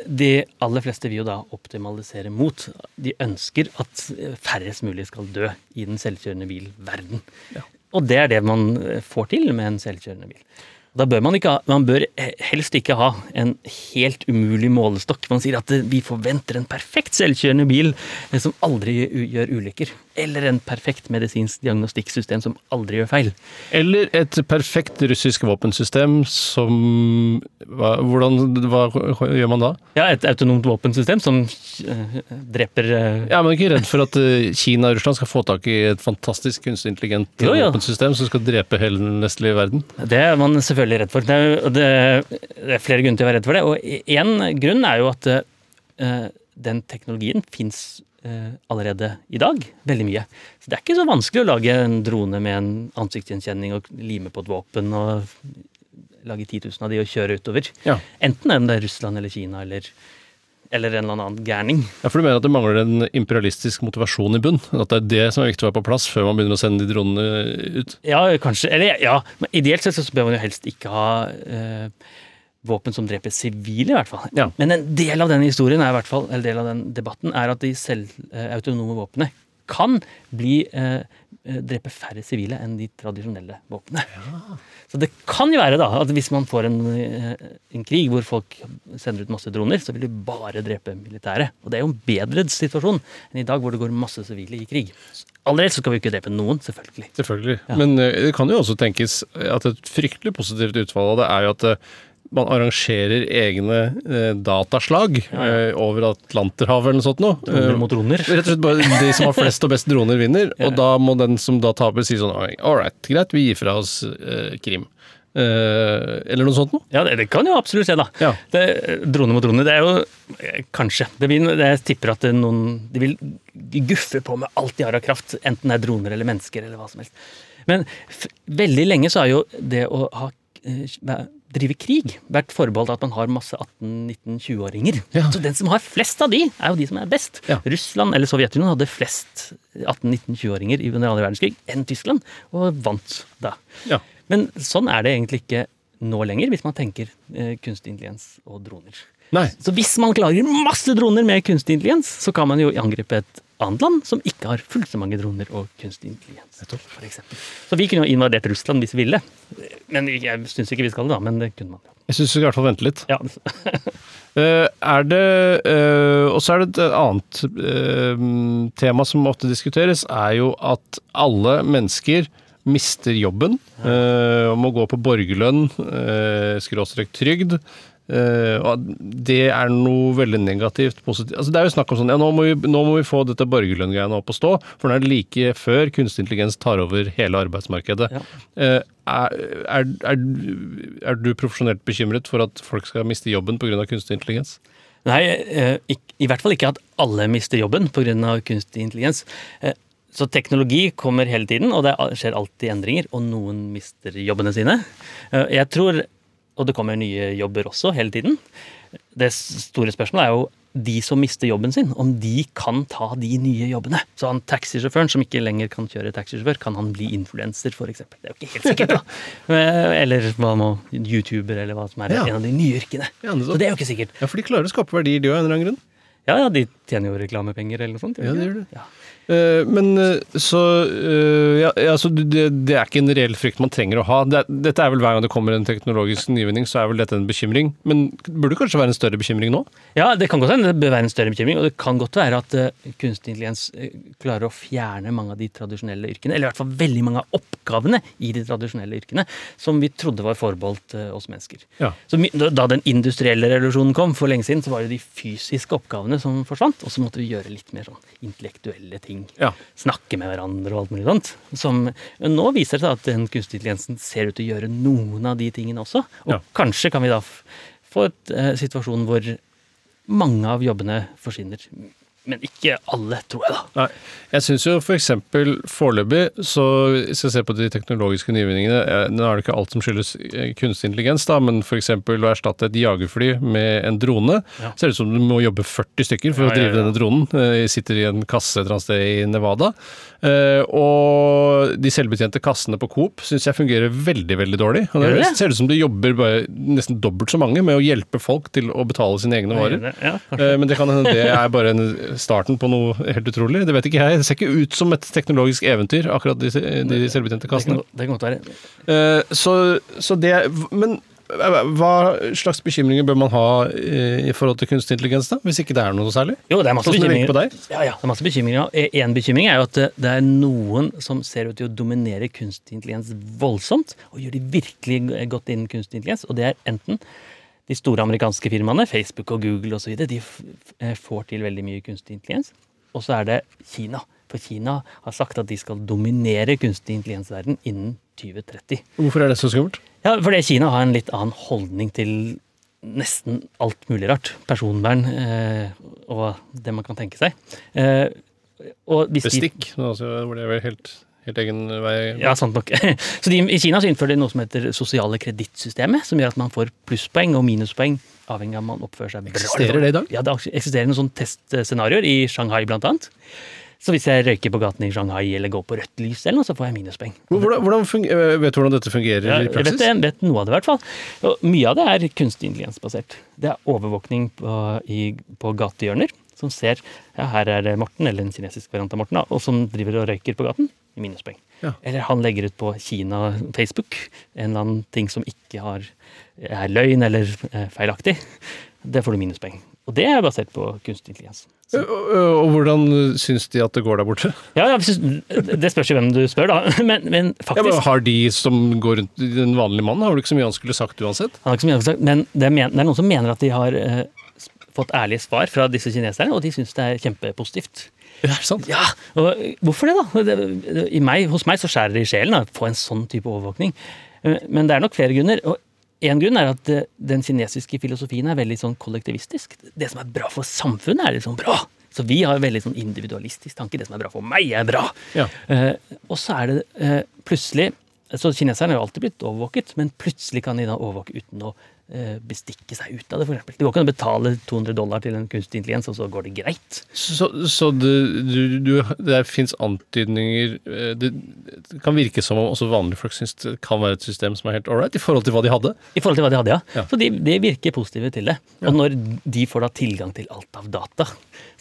de aller fleste vil jo da optimalisere mot. De ønsker at færrest mulig skal dø i den selvkjørende bilverden. Ja. Og det er det man får til med en selvkjørende bil. Da bør man ha, man bør helst ikke ha en helt umulig målestokk. Man sier at vi forventer en perfekt selvkjørende bil eh, som aldri gjør ulykker. Eller en perfekt medisinsk diagnostikksystem som aldri gjør feil. Eller et perfekt russisk våpensystem som hva, Hvordan hva gjør man da? Ja, et autonomt våpensystem som eh, dreper Ja, men er ikke redd for at eh, Kina og Russland skal få tak i et fantastisk kunstig intelligent Jo, ja. våpensystem som skal drepe hele den vestlige verden? Det er man selvfølgelig redd for. Det er, og det, det er flere grunner til å være redd for det. Og én grunn er jo at eh, den teknologien fins allerede i dag. Veldig mye. Så det er ikke så vanskelig å lage en drone med en ansiktsgjenkjenning og lime på et våpen og lage 10 000 av de og kjøre utover. Ja. Enten om det er Russland eller Kina eller, eller en eller annen gærning. Ja, for du mener at det mangler en imperialistisk motivasjon i bunn? At det er det som er viktig å være på plass før man begynner å sende de dronene ut? Ja, kanskje. Eller ja, men ideelt sett så bør man jo helst ikke ha eh, våpen som dreper sivile, i hvert fall. Ja. Men en del av den historien, er i hvert fall, eller del av den debatten, er at de selvautonome våpnene kan bli eh, eh, drepe færre sivile enn de tradisjonelle våpnene. Så det kan jo være da, at hvis man får en, eh, en krig hvor folk sender ut masse droner, så vil de bare drepe militære. Og det er jo en bedre situasjon enn i dag hvor det går masse sivile i krig. Allerede så skal vi ikke drepe noen, selvfølgelig. Selvfølgelig. Men eh, det kan jo også tenkes at et fryktelig positivt utfall av det er jo at eh, man arrangerer egne eh, dataslag eh, over Atlanterhavet eller noe sånt noe. Droner mot droner. Rett og slett bare de som har flest og best droner, vinner. Ja. Og da må den som da taper, si sånn All right, greit, vi gir fra oss eh, Krim. Eh, eller noe sånt noe. Ja, det, det kan jo absolutt skje, da. Ja. Det, drone mot drone, det er jo eh, kanskje det vil, Jeg tipper at noen De vil guffe på med alt de har av kraft, enten det er droner eller mennesker eller hva som helst. Men veldig lenge så er jo det å ha, eh, drive krig vært forbeholdt at man har masse 18-19-20-åringer. Ja. Så den som har flest av de, er jo de som er best. Ja. Russland eller Sovjetunionen hadde flest 18-19-20-åringer i under andre verdenskrig enn Tyskland, og vant da. Ja. Men sånn er det egentlig ikke nå lenger, hvis man tenker eh, kunstig intelligens og droner. Nei. Så hvis man klarer masse droner med kunstig intelligens, så kan man jo angripe et annet land som ikke har fullt så mange droner og kunstig intelligens. For eksempel. så vi kunne jo invadert Russland hvis vi ville. Men jeg syns ikke vi skal det, da. Men det kunne man jo. Jeg syns vi skal i hvert fall vente litt. Ja, uh, er det uh, Og så er det et annet uh, tema som ofte diskuteres, er jo at alle mennesker mister jobben og må gå på borgerlønn, uh, skråstrek trygd. At det er noe veldig negativt. positivt. Altså, det er jo snakk om sånn ja, nå må vi, nå må vi få dette borgerlønngreiene opp å stå, for det er like før kunstig intelligens tar over hele arbeidsmarkedet. Ja. Uh, er, er, er, er du profesjonelt bekymret for at folk skal miste jobben pga. kunstig intelligens? Nei, uh, ikk- i hvert fall ikke at alle mister jobben pga. kunstig intelligens. Så teknologi kommer hele tiden, og det er- skjer alltid endringer, og noen mister jobbene sine. Jeg tror, og det kommer nye jobber også hele tiden. Det store spørsmålet er jo de som mister jobben sin, om de kan ta de nye jobbene. Så han taxisjåføren som ikke lenger kan kjøre taxisjåfør, kan han bli influenser, f.eks.? Det er jo ikke helt sikkert, da. Eh, Eller hva nå, YouTuber, eller hva som er Ja. en av de nye yrkene. Ja. Så det er jo ikke sikkert. Ja, for de klarer å skape verdier, de òg, av en eller annen grunn. Ja, ja, de tjener jo reklamepenger eller noe sånt. Ja, det gjør det. Ja. Eh, men eh, så eh, ja, altså, det, det er ikke en reell frykt man trenger å ha. Det, dette er vel Hver gang det kommer en teknologisk nyvinning, så er vel dette en bekymring. Men burde det kanskje være en større bekymring nå? Ja, det kan godt hende det bør være en større bekymring, og det kan godt være at kunstig intelligens klarer å fjerne mange av de tradisjonelle yrkene, eller i hvert fall veldig mange av oppgavene i de tradisjonelle yrkene, som vi trodde var forbeholdt eh, oss mennesker. Ja. Så da da den industrielle revolusjonen kom for lenge siden, så var det de fysiske oppgavene som forsvant, og så måtte vi gjøre litt mer sånn intellektuelle ting. Ja. Snakke med hverandre og alt mulig sånt. Som, nå viser det seg at den kunstige intelligensen ser ut til å gjøre noen av de tingene også. Og Ja. kanskje kan vi da få et eh, situasjon hvor mange av jobbene forsvinner. Men ikke alle, tror jeg, da. Nei. Jeg syns jo f.eks. foreløpig, så hvis jeg ser på de teknologiske nyvinningene eh, Nå er det ikke alt som skyldes eh, kunstig intelligens, da, men f.eks. å erstatte et jagerfly med en drone. Ja. Ser ut som du må jobbe 40 stykker for Ja, å drive ja, ja. denne dronen. Jeg Sitter i en kasse et eller annet sted i Nevada. Eh, og de selvbetjente kassene på Coop syns jeg fungerer veldig veldig dårlig. Og det ser ut som det jobber nesten dobbelt så mange med å hjelpe folk til å betale sine egne varer. Ja. Eh, Men det kan hende det er bare en starten på noe helt utrolig. Det vet ikke jeg. Det ser ikke ut som et teknologisk eventyr, akkurat de, de selvbetjente det kan, det kan godt være. Eh, Så, så det Men hva slags bekymringer bør man ha eh, i forhold til kunstig intelligens, da? Hvis ikke det er noe særlig? Jo, det er masse Sånn bekymringer. Ja, ja, det er masse bekymringer. En bekymring er jo at det, det er noen som ser ut til å dominere kunstig intelligens voldsomt, og gjør de virkelig godt innen kunstig intelligens, og det er enten de store amerikanske firmaene, Facebook og Google osv., de eh, får til veldig mye kunstig intelligens. Og så er det Kina. For Kina har sagt at de skal dominere kunstig intelligensverden innen 2030. Hvorfor er det så skummelt? Ja, fordi Kina har en litt annen holdning til nesten alt mulig rart. Personvern eh, og det man kan tenke seg. Eh, Bestikk. Altså, hvor det er vel helt, helt egen vei. Ja, sant nok. Så de, I Kina så innfører de noe som heter sosiale kredittsystemet, som gjør at man får plusspoeng og minuspoeng avhengig av om man oppfører seg bra. Eksisterer det i dag? Ja, det eksisterer noen sånne testscenarioer i Shanghai blant annet. Så hvis jeg røyker på gaten i Shanghai eller går på rødt lys, eller noe, så får jeg minuspoeng. Hvordan, hvordan øh, vet du hvordan dette fungerer Ja, i vet, praksis? jeg vet noe av det, i hvert fall. Og mye av det er kunstig intelligensbasert. Det er overvåkning på, i, på gatehjørner, som ser ja, her er Morten, eller en kinesisk variant av Morten, og som driver og røyker på gaten. Minuspoeng. Ja. Eller han legger ut på Kina Facebook en eller annen ting som ikke har, er løgn eller eh, feilaktig. Det får du minuspoeng. Og det er basert på kunstig intelligens. Ø- ø- Og hvordan syns de at det går der borte? Ja, ja, Det spørs jo hvem du spør, da. Men, men Ja, men har de som går rundt Den vanlige mannen har vel ikke så mye han skulle sagt uansett? Han har ikke så mye sagt, men det er, det er noen som mener at de har eh, fått ærlige svar fra disse kineserne, og de syns det er kjempepositivt. Ja, er det sant? Ja, og eh, Hvorfor det, da? Det, i meg, hos meg så skjærer det i sjelen å få en sånn type overvåkning. Eh, Men det er nok flere grunner. og en grunn er at eh, den kinesiske filosofien er veldig sånn kollektivistisk. Det som er bra for samfunnet, er liksom bra. Så vi har en veldig sånn individualistisk tanke. Det som er bra for meg, er bra. Ja. Eh, og så er det eh, plutselig Så kineserne har jo alltid blitt overvåket, men plutselig kan de da overvåke uten å bestikke seg ut av det, f.eks. Det går ikke an å betale 200 dollar til en kunstig intelligens, og så går det greit. Så, så det, du, du, det fins antydninger eh, det, det kan virke som om også vanlige folk syns det kan være et system som er helt ålreit, i forhold til hva de hadde. I forhold til hva de hadde, ja. Ja. Så de, de virker positive til det. Og når de får da tilgang til alt av data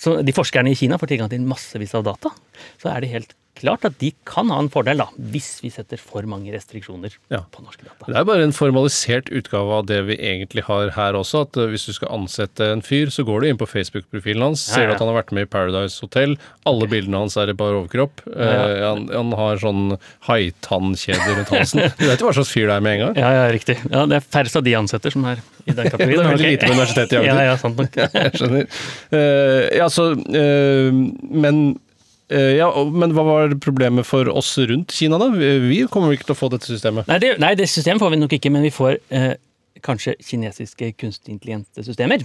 Så de forskerne i Kina får tilgang til massevis av data. Så er det helt klart at de kan ha en fordel, da, hvis vi setter for mange restriksjoner Ja. på norske data. Det er bare en formalisert utgave av det vi egentlig har her også. At eh, hvis du skal ansette en fyr, så går du inn på Facebook-profilen hans, Ja, ser du at han har vært med i Paradise Hotel. Alle bildene hans er i bar overkropp. Eh, han, han har sånn haitannkjede rundt halsen. Du vet jo hva slags fyr det er med en gang. Ja, ja, riktig. Ja, Det er færrest av de ansetter som er i den kategorien. Det er veldig okay. lite på universitetet i Agder. Ja, ja, sant nok. Jeg skjønner. Uh, ja, så uh, Men ja, men hva var problemet for oss rundt Kina, da? Vi kommer ikke til å få dette systemet. Nei, det, nei, det systemet får vi nok ikke, men vi får eh, kanskje kinesiske kunstig intelligente systemer.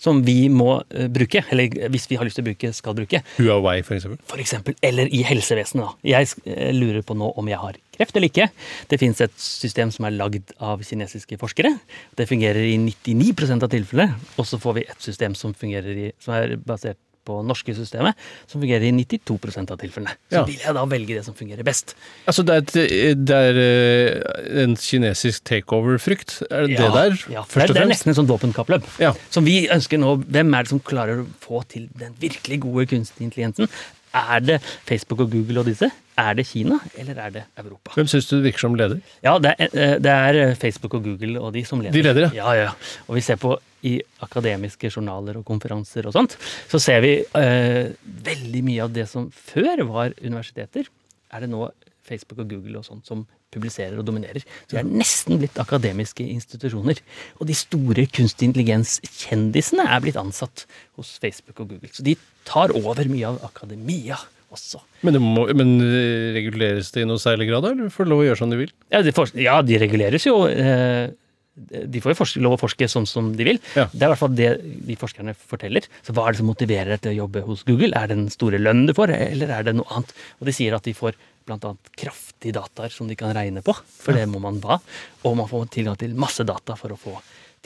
Som vi må eh, bruke, eller hvis vi har lyst til å bruke, skal bruke. Huawei, for eksempel. For eksempel, eller i helsevesenet. Da. Jeg eh, lurer på nå om jeg har kreft eller ikke. Det finnes et system som er lagd av kinesiske forskere. Det fungerer i 99 av tilfellene. Og så får vi et system som, i, som er basert på norske systemet, som fungerer i 92% av tilfellene. Så Ja. vil jeg da velge det som fungerer best. Altså, det er, et, det er eh, en kinesisk takeover-frykt? Er det det der, Ja, det, er, først det er nesten et sånt våpenkappløp. Ja. Som vi ønsker nå. Hvem er det som klarer å få til den virkelig gode kunstig intelligensen? Er det Facebook og Google og disse? Er det Kina, eller er det Europa? Hvem syns du virker som leder? Ja, det er, eh, det er Facebook og Google og de som leder. De leder, ja. ja, ja. Og vi ser på i akademiske journaler og konferanser og sånt, så ser vi eh, veldig mye av det som før var universiteter, er det nå Facebook og Google og sånt som publiserer og dominerer. Så det er nesten blitt akademiske institusjoner. Og de store kunstig intelligens-kjendisene er blitt ansatt hos Facebook og Google. Så de tar over mye av akademia også. Men, må, men eh, reguleres det i noe særlig grad, eller får de lov å gjøre som de vil? Ja, de, for, ja, de reguleres jo. eh, De får jo forske, lov å forske sånn som de vil. Ja. Det er i hvert fall det de forskerne forteller. Så hva er det som motiverer deg til å jobbe hos Google? Er det den store lønnen du får, eller er det noe annet? Og de sier at de får bl.a. kraftige dataer som de kan regne på, for det må man ha. Og man får tilgang til masse data for å få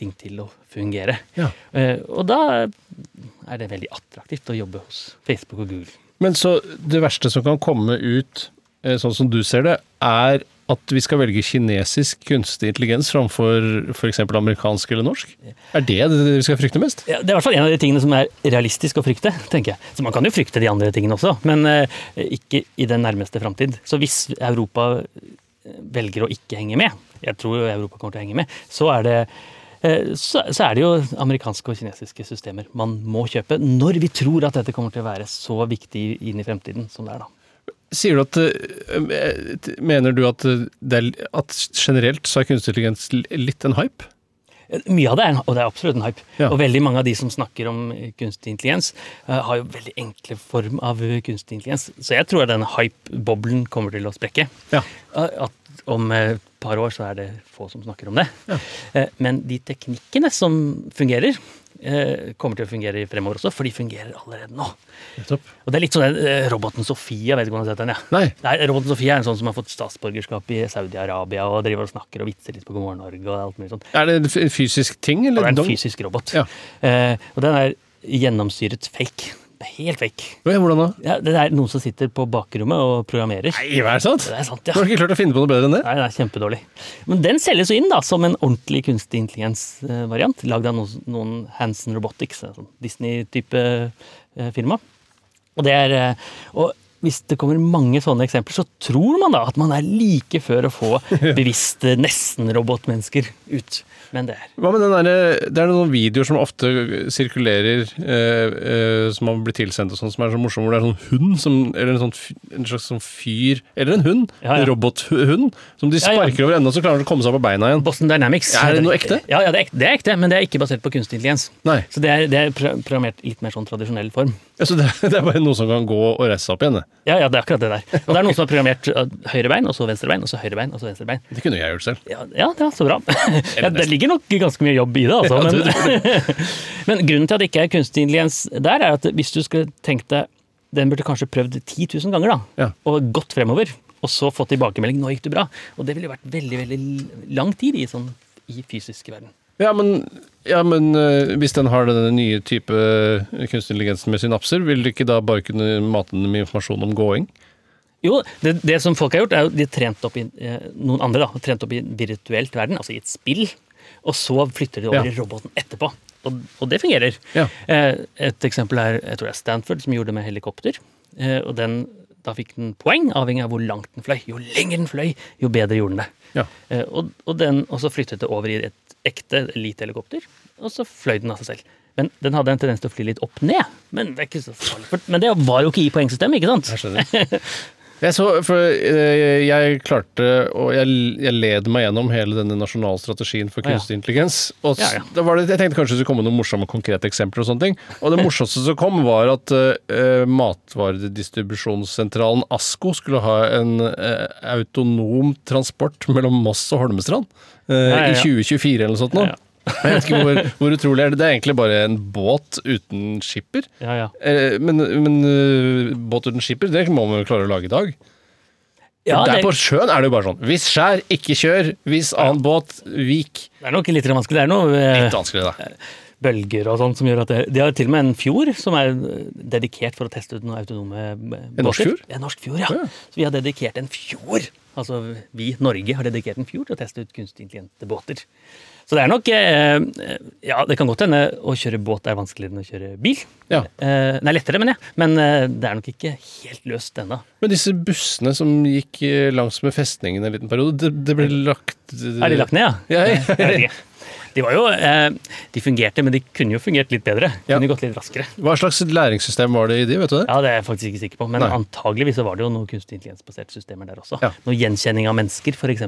ting til å fungere. Ja. Eh, Og da er det veldig attraktivt å jobbe hos Facebook og Google. Men så det verste som kan komme ut, eh, sånn som du ser det, er at vi skal velge kinesisk kunstig intelligens framfor f.eks. amerikansk eller norsk? Er det det vi skal frykte mest? Ja, det er i hvert fall en av de tingene som er realistisk å frykte, tenker jeg. Så man kan jo frykte de andre tingene også, men eh, ikke i den nærmeste framtid. Så hvis Europa eh, velger å ikke henge med, jeg tror Europa kommer til å henge med, så er det eh, så er det jo amerikanske og kinesiske systemer man må kjøpe når vi tror at dette kommer til å være så viktig inn i fremtiden som det er da. Sier du at eh, Mener du at, det er, at generelt så er kunstig intelligens litt en hype? Mye av det er, og det er absolutt en hype. Ja. Og veldig mange av de som snakker om eh, kunstig intelligens, eh, har jo veldig enkle form av eh, kunstig intelligens. Så jeg tror denne hype-boblen kommer til å sprekke. Ja. Eh, At om et par år så er det få som snakker om det. Ja. Men de teknikkene som fungerer, eh, kommer til å fungere fremover også, for de fungerer allerede nå. Nettopp. Og det er litt sånn eh, roboten Sofia, vet ikke om du har sett den? ja. Nei. Nei, roboten Sofia er en sånn som har fått statsborgerskap i Saudi-Arabia og driver og snakker og vitser litt på God morgen Norge og alt mulig sånt. Er det en fysisk ting, eller? det er en fysisk robot. Ja. Eh, og den er gjennomsyret fake. Helt vekk. Hvordan da? Ja, det er noen som sitter på bakrommet og programmerer. Nei, er det sant? Det er sant, ja. Du har ikke klart å finne på noe bedre enn det? Nei, det er kjempedårlig. Men den selges jo inn da, som en ordentlig kunstig intelligens-variant. Lagd av noen, noen Hansen Robotics, sånn Disney-type eh, firma. Og, det er, eh, og hvis det kommer mange sånne eksempler, så tror man da at man er like før å få bevisste nesten-robotmennesker ut. Men det er Hva med den der, Det er noen videoer som ofte sirkulerer, eh, eh, som har blitt tilsendt og sånn, som er så morsomme, hvor det er sånn hund som Eller en, sånn, en slags sånn fyr Eller en hund. Ja, ja. En robothund. Som de Ja, ja. sparker over ende, og så klarer de å komme seg på beina igjen. Boston Dynamics. Er det noe ekte? Ja, ja det, er ekte, det er ekte, men det er ikke basert på kunstig intelligens. Nei. Så det er, det er programmert litt mer sånn tradisjonell form. Altså, det, det er bare noe som kan gå og reise seg opp igjen. det. Ja, ja, det er akkurat det der. Og det er noen som har programmert uh, høyre bein, og så venstre bein, og så høyre bein, og så venstre bein. Det kunne jeg gjort selv. Ja, ja, ja så bra. Ja, det ligger nok ganske mye jobb i det, altså. Ja, Men, det men grunnen til at det ikke er kunstig intelligens der, er at hvis du skulle tenkt deg Den burde kanskje prøvd 10 000 ganger, da. Ja. Og gått fremover. Og så fått tilbakemelding 'nå gikk det bra'. Og det ville vært veldig, veldig lang tid i, sånn, i fysisk verden. Ja, men, ja, men eh, hvis den har denne nye type eh, kunstig intelligensen med synapser, vil du ikke da bare kunne mate den med informasjon om gåing? Jo, det, det som folk har gjort, er jo de har trent opp i eh, noen andre da, trent opp i virtuelt verden, altså i et spill. Og så flytter de over i roboten etterpå. Og, og det fungerer. Ja. Eh, et eksempel er jeg tror det er Stanford, som gjorde det med helikopter. Eh, og den, da fikk den poeng, avhengig av hvor langt den fløy. Jo lenger den fløy, jo bedre gjorde den det. Ja. Eh, og, og, den, og så flyttet det over i et ekte elitehelikopter, og så fløy den av seg selv. Men den hadde en tendens til å fly litt opp ned. Men det men det var jo ikke i poengsystemet, ikke sant? Jeg så, for, eh, jeg klarte og jeg, jeg led meg gjennom hele denne nasjonale strategien for kunstig intelligens. Og Ja, ja. Da var det, jeg tenkte kanskje det skulle komme noen morsomme konkrete eksempler. Og sånne ting Og det morsomste som kom, var at uh, Matvaredistribusjonssentralen ASKO skulle ha en uh, autonom transport mellom Moss og Holmestrand uh, i 2024 eller noe sånt. Nå. Jeg vet ikke hvor, hvor utrolig er det. Det er egentlig bare en båt uten skipper. Ja, ja. Eh, Men, men eh, båt uten skipper, det må man jo klare å lage i dag. Ja, Der det, på sjøen er det jo bare sånn Hvis skjær, ikke kjør. Hvis annen båt, vik. det er nok litt vanskelig. Det er noe eh, Litt vanskelig, da. bølger og sånt som gjør at det, De har til og med en fjord som er dedikert for å teste ut noen autonome båter. båter. norsk fjord? En norsk fjord, ja. Ja. Så vi har dedikert en fjord. Altså vi, Norge, har dedikert en fjord til å teste ut kunstig intelligente båter. Så det er nok eh, Ja, det kan godt hende å kjøre båt er vanskeligere enn å kjøre bil. Ja. Eh, nei, lettere, mener jeg. Men eh, det er nok ikke helt løst ennå. Men disse bussene som gikk eh, langs med festningen en liten periode, det, det ble lagt Er de lagt ned, ja? Ja, ja. Ikke. De var jo eh, De fungerte, men de kunne jo fungert litt bedre. Ja. Kunne gått litt raskere. Hva slags læringssystem var det i de, vet du det? Ja, Det er jeg faktisk ikke sikker på, men Nei. antageligvis så var det jo noen kunstig intelligensbaserte systemer der også. Ja. Noe gjenkjenning av mennesker, f.eks.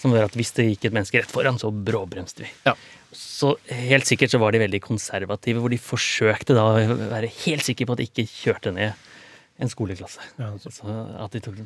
Som gjør at hvis det gikk et menneske rett foran, så bråbremste vi. Ja. Så helt sikkert så var de veldig konservative, hvor de forsøkte da å være helt sikre på at de ikke kjørte ned en skoleklasse. Ja, altså. Så at de tok,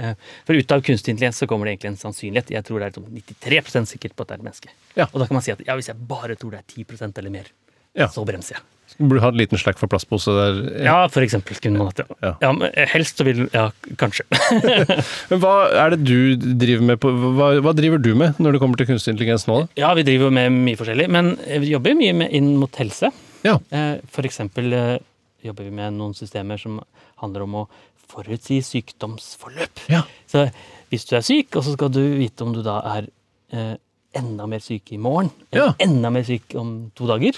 eh, for ut av kunstig intelligens så kommer det egentlig en sannsynlighet. Jeg tror det er sånn 93% sikkert på at det er et menneske. Ja. Og da kan man si at ja, hvis jeg bare tror det er 10% eller mer, Ja. så bremser jeg. Burde ha en liten slekk for plastpose der. Ja, for eksempel. Kunne man hatt det. Ja. Ja, men helst så vil Ja, kanskje. Men hva er det du driver med på hva, hva driver du med når det kommer til kunstig intelligens nå, da? Ja, vi driver med mye forskjellig, men vi jobber mye med inn mot helse. Ja. Eh, For eksempel eh, jobber vi med noen systemer som handler om å forutsi sykdomsforløp. Ja. Så hvis du er syk, og så skal du vite om du da er eh, enda mer syk i morgen, eller Ja. enda mer syk om to dager,